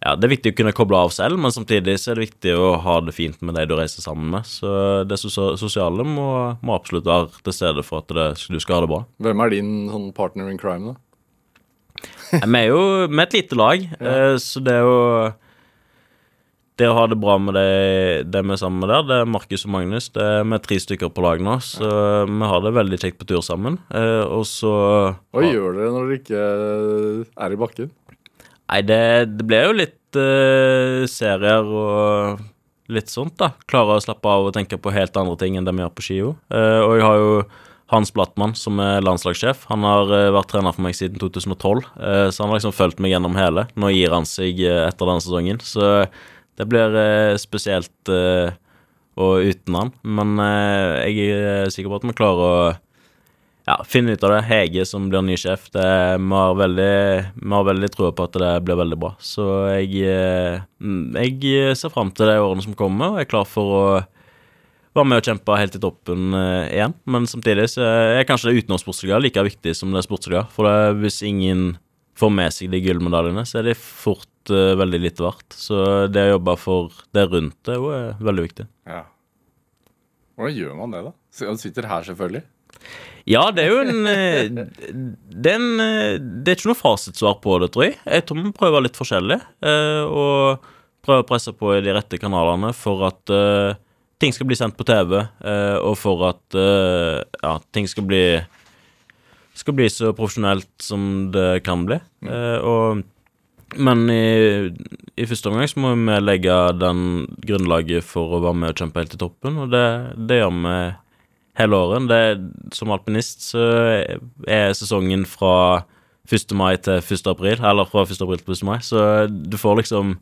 Ja, det er viktig å kunne koble av selv, men samtidig så er det viktig å ha det fint med de du reiser sammen med. Så det sosiale må, må absolutt være til stede for at det, du skal ha det bra. Hvem er din sånn partner in crime, da? Vi er jo med et lite lag, ja. så det å Det å ha det bra med det, det vi er sammen med der, det er Markus og Magnus. Det er Vi er tre stykker på lag nå, så vi har det veldig kjekt på tur sammen. Eh, og så Hva gjør dere når dere ikke er i bakken? Nei, det, det ble jo litt eh, serier og litt sånt, da. Klare å slappe av og tenke på helt andre ting enn det vi gjør på ski. Eh, og jeg har jo Hans Blattmann, som er landslagssjef. Han har eh, vært trener for meg siden 2012, eh, så han har liksom fulgt meg gjennom hele. Nå gir han seg eh, etter denne sesongen, så det blir eh, spesielt eh, og uten han. Men eh, jeg er sikker på at vi klarer å ja, finne ut av det. Hege som blir ny sjef, vi, har veldig, vi veldig troa på at det blir veldig bra. Så jeg, eh, mm, jeg ser fram til de årene som kommer, og er klar for å være med og kjempe helt i toppen eh, igjen. Men samtidig så er kanskje det utenomsportslige like viktig som det sportslige. For hvis ingen får med seg de gullmedaljene, så er de fort uh, veldig lite verdt. Så det å jobbe for det rundt det er jo eh, veldig viktig. Ja. Hvordan gjør man det, da? Du sitter her, selvfølgelig. Ja, det er jo en eh, Det er, en, det er ikke noe fasitsvar på det, tror jeg. Jeg tror vi prøver litt forskjellig. Og prøver å presse på i de rette kanalene for at ting skal bli sendt på TV, og for at ja, ting skal bli skal bli så profesjonelt som det kan bli. Eh, og, men i, i første omgang så må vi legge den grunnlaget for å være med og kjempe helt i toppen, og det, det gjør vi hele året. Det, som alpinist så er sesongen fra 1. mai til 1. april, eller fra 1. april til 1. mai, så du får liksom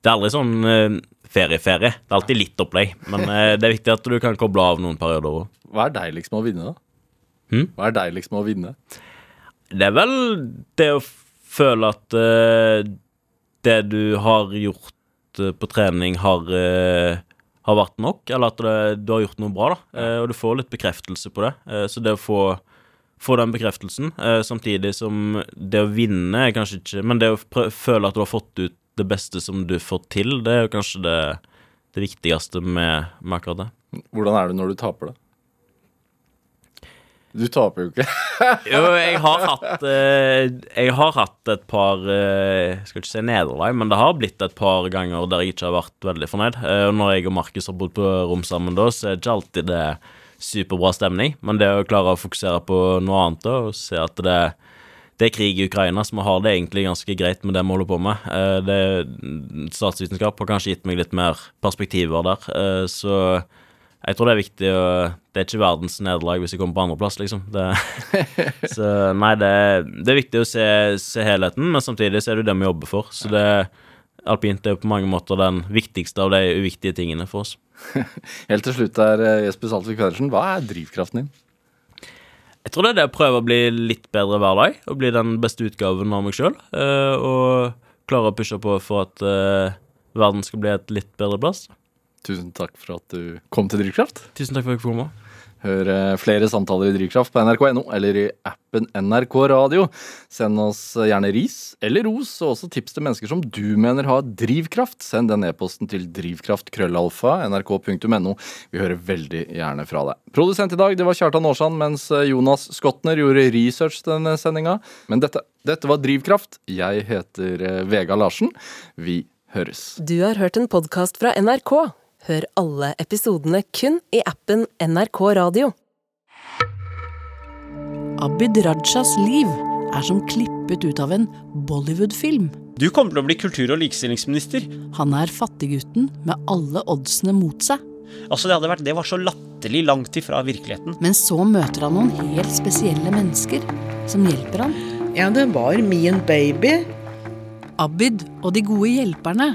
Det er aldri sånn eh, ferie-ferie. Det er alltid litt opplegg, men eh, det er viktig at du kan koble av noen perioder òg. Hva er deiligst med å vinne, da? Hm? Hva er deiligst med å vinne? Det er vel det å føle at uh, det du har gjort uh, på trening, har, uh, har vært nok, eller at det, du har gjort noe bra, da. Og du får litt bekreftelse på det. Så det å få, få den bekreftelsen, samtidig som det å vinne er kanskje ikke Men det å føle at du har fått ut det beste som du får til, det er jo kanskje det, det viktigste med, med akkurat det. Hvordan er det når du taper det? Du taper jo ikke. Jo, jeg har hatt eh, Jeg har hatt et par eh, skal ikke si nederlag, men det har blitt et par ganger der jeg ikke har vært veldig fornøyd. Eh, og når jeg og Markus har bodd på rom sammen da, så er det ikke alltid det superbra stemning. Men det å klare å fokusere på noe annet da, og se at det, det er krig i Ukraina, så vi har det egentlig ganske greit med det vi holder på med. Det Statsvitenskap har kanskje gitt meg litt mer perspektiver der, så jeg tror det er viktig å Det er ikke verdens nederlag hvis jeg kommer på andreplass, liksom. Det, så nei, det, det er viktig å se, se helheten, men samtidig så er det det vi jobber for. Så det alpint er jo på mange måter den viktigste av de uviktige tingene for oss. Helt til slutt der, eh, Jesper Saltvik Pedersen, hva er drivkraften din? Jeg tror det er det å prøve å bli litt bedre hver dag, og bli den beste utgaven av meg sjøl. Og klare å pushe på for at eh, verden skal bli et litt bedre plass. Tusen takk for at du kom til Drivkraft. Tusen takk for at jeg fikk komme. Hør eh, flere samtaler i Drivkraft på nrk.no eller i appen NRK Radio. Send oss gjerne ris eller ros, og også tips til mennesker som du mener har drivkraft. Send den e-posten til drivkraftkrøllalfa nrk.no. Vi hører veldig gjerne fra deg. Produsent i dag det var Kjartan Aarsand, mens Jonas Skotner gjorde research til denne sendinga. Men dette, dette var Drivkraft. Jeg heter eh, Vega Larsen. Vi høres. Du har hørt en podkast fra NRK. Hør alle episodene kun i appen NRK Radio. Abid Rajas liv er som klippet ut av en Bollywood-film. Du kommer til å bli kultur- og likestillingsminister. Han er fattiggutten med alle oddsene mot seg. Altså, det, hadde vært, det var så latterlig langt ifra virkeligheten. Men så møter han noen helt spesielle mennesker som hjelper han. Ja, det var min baby. Abid og de gode hjelperne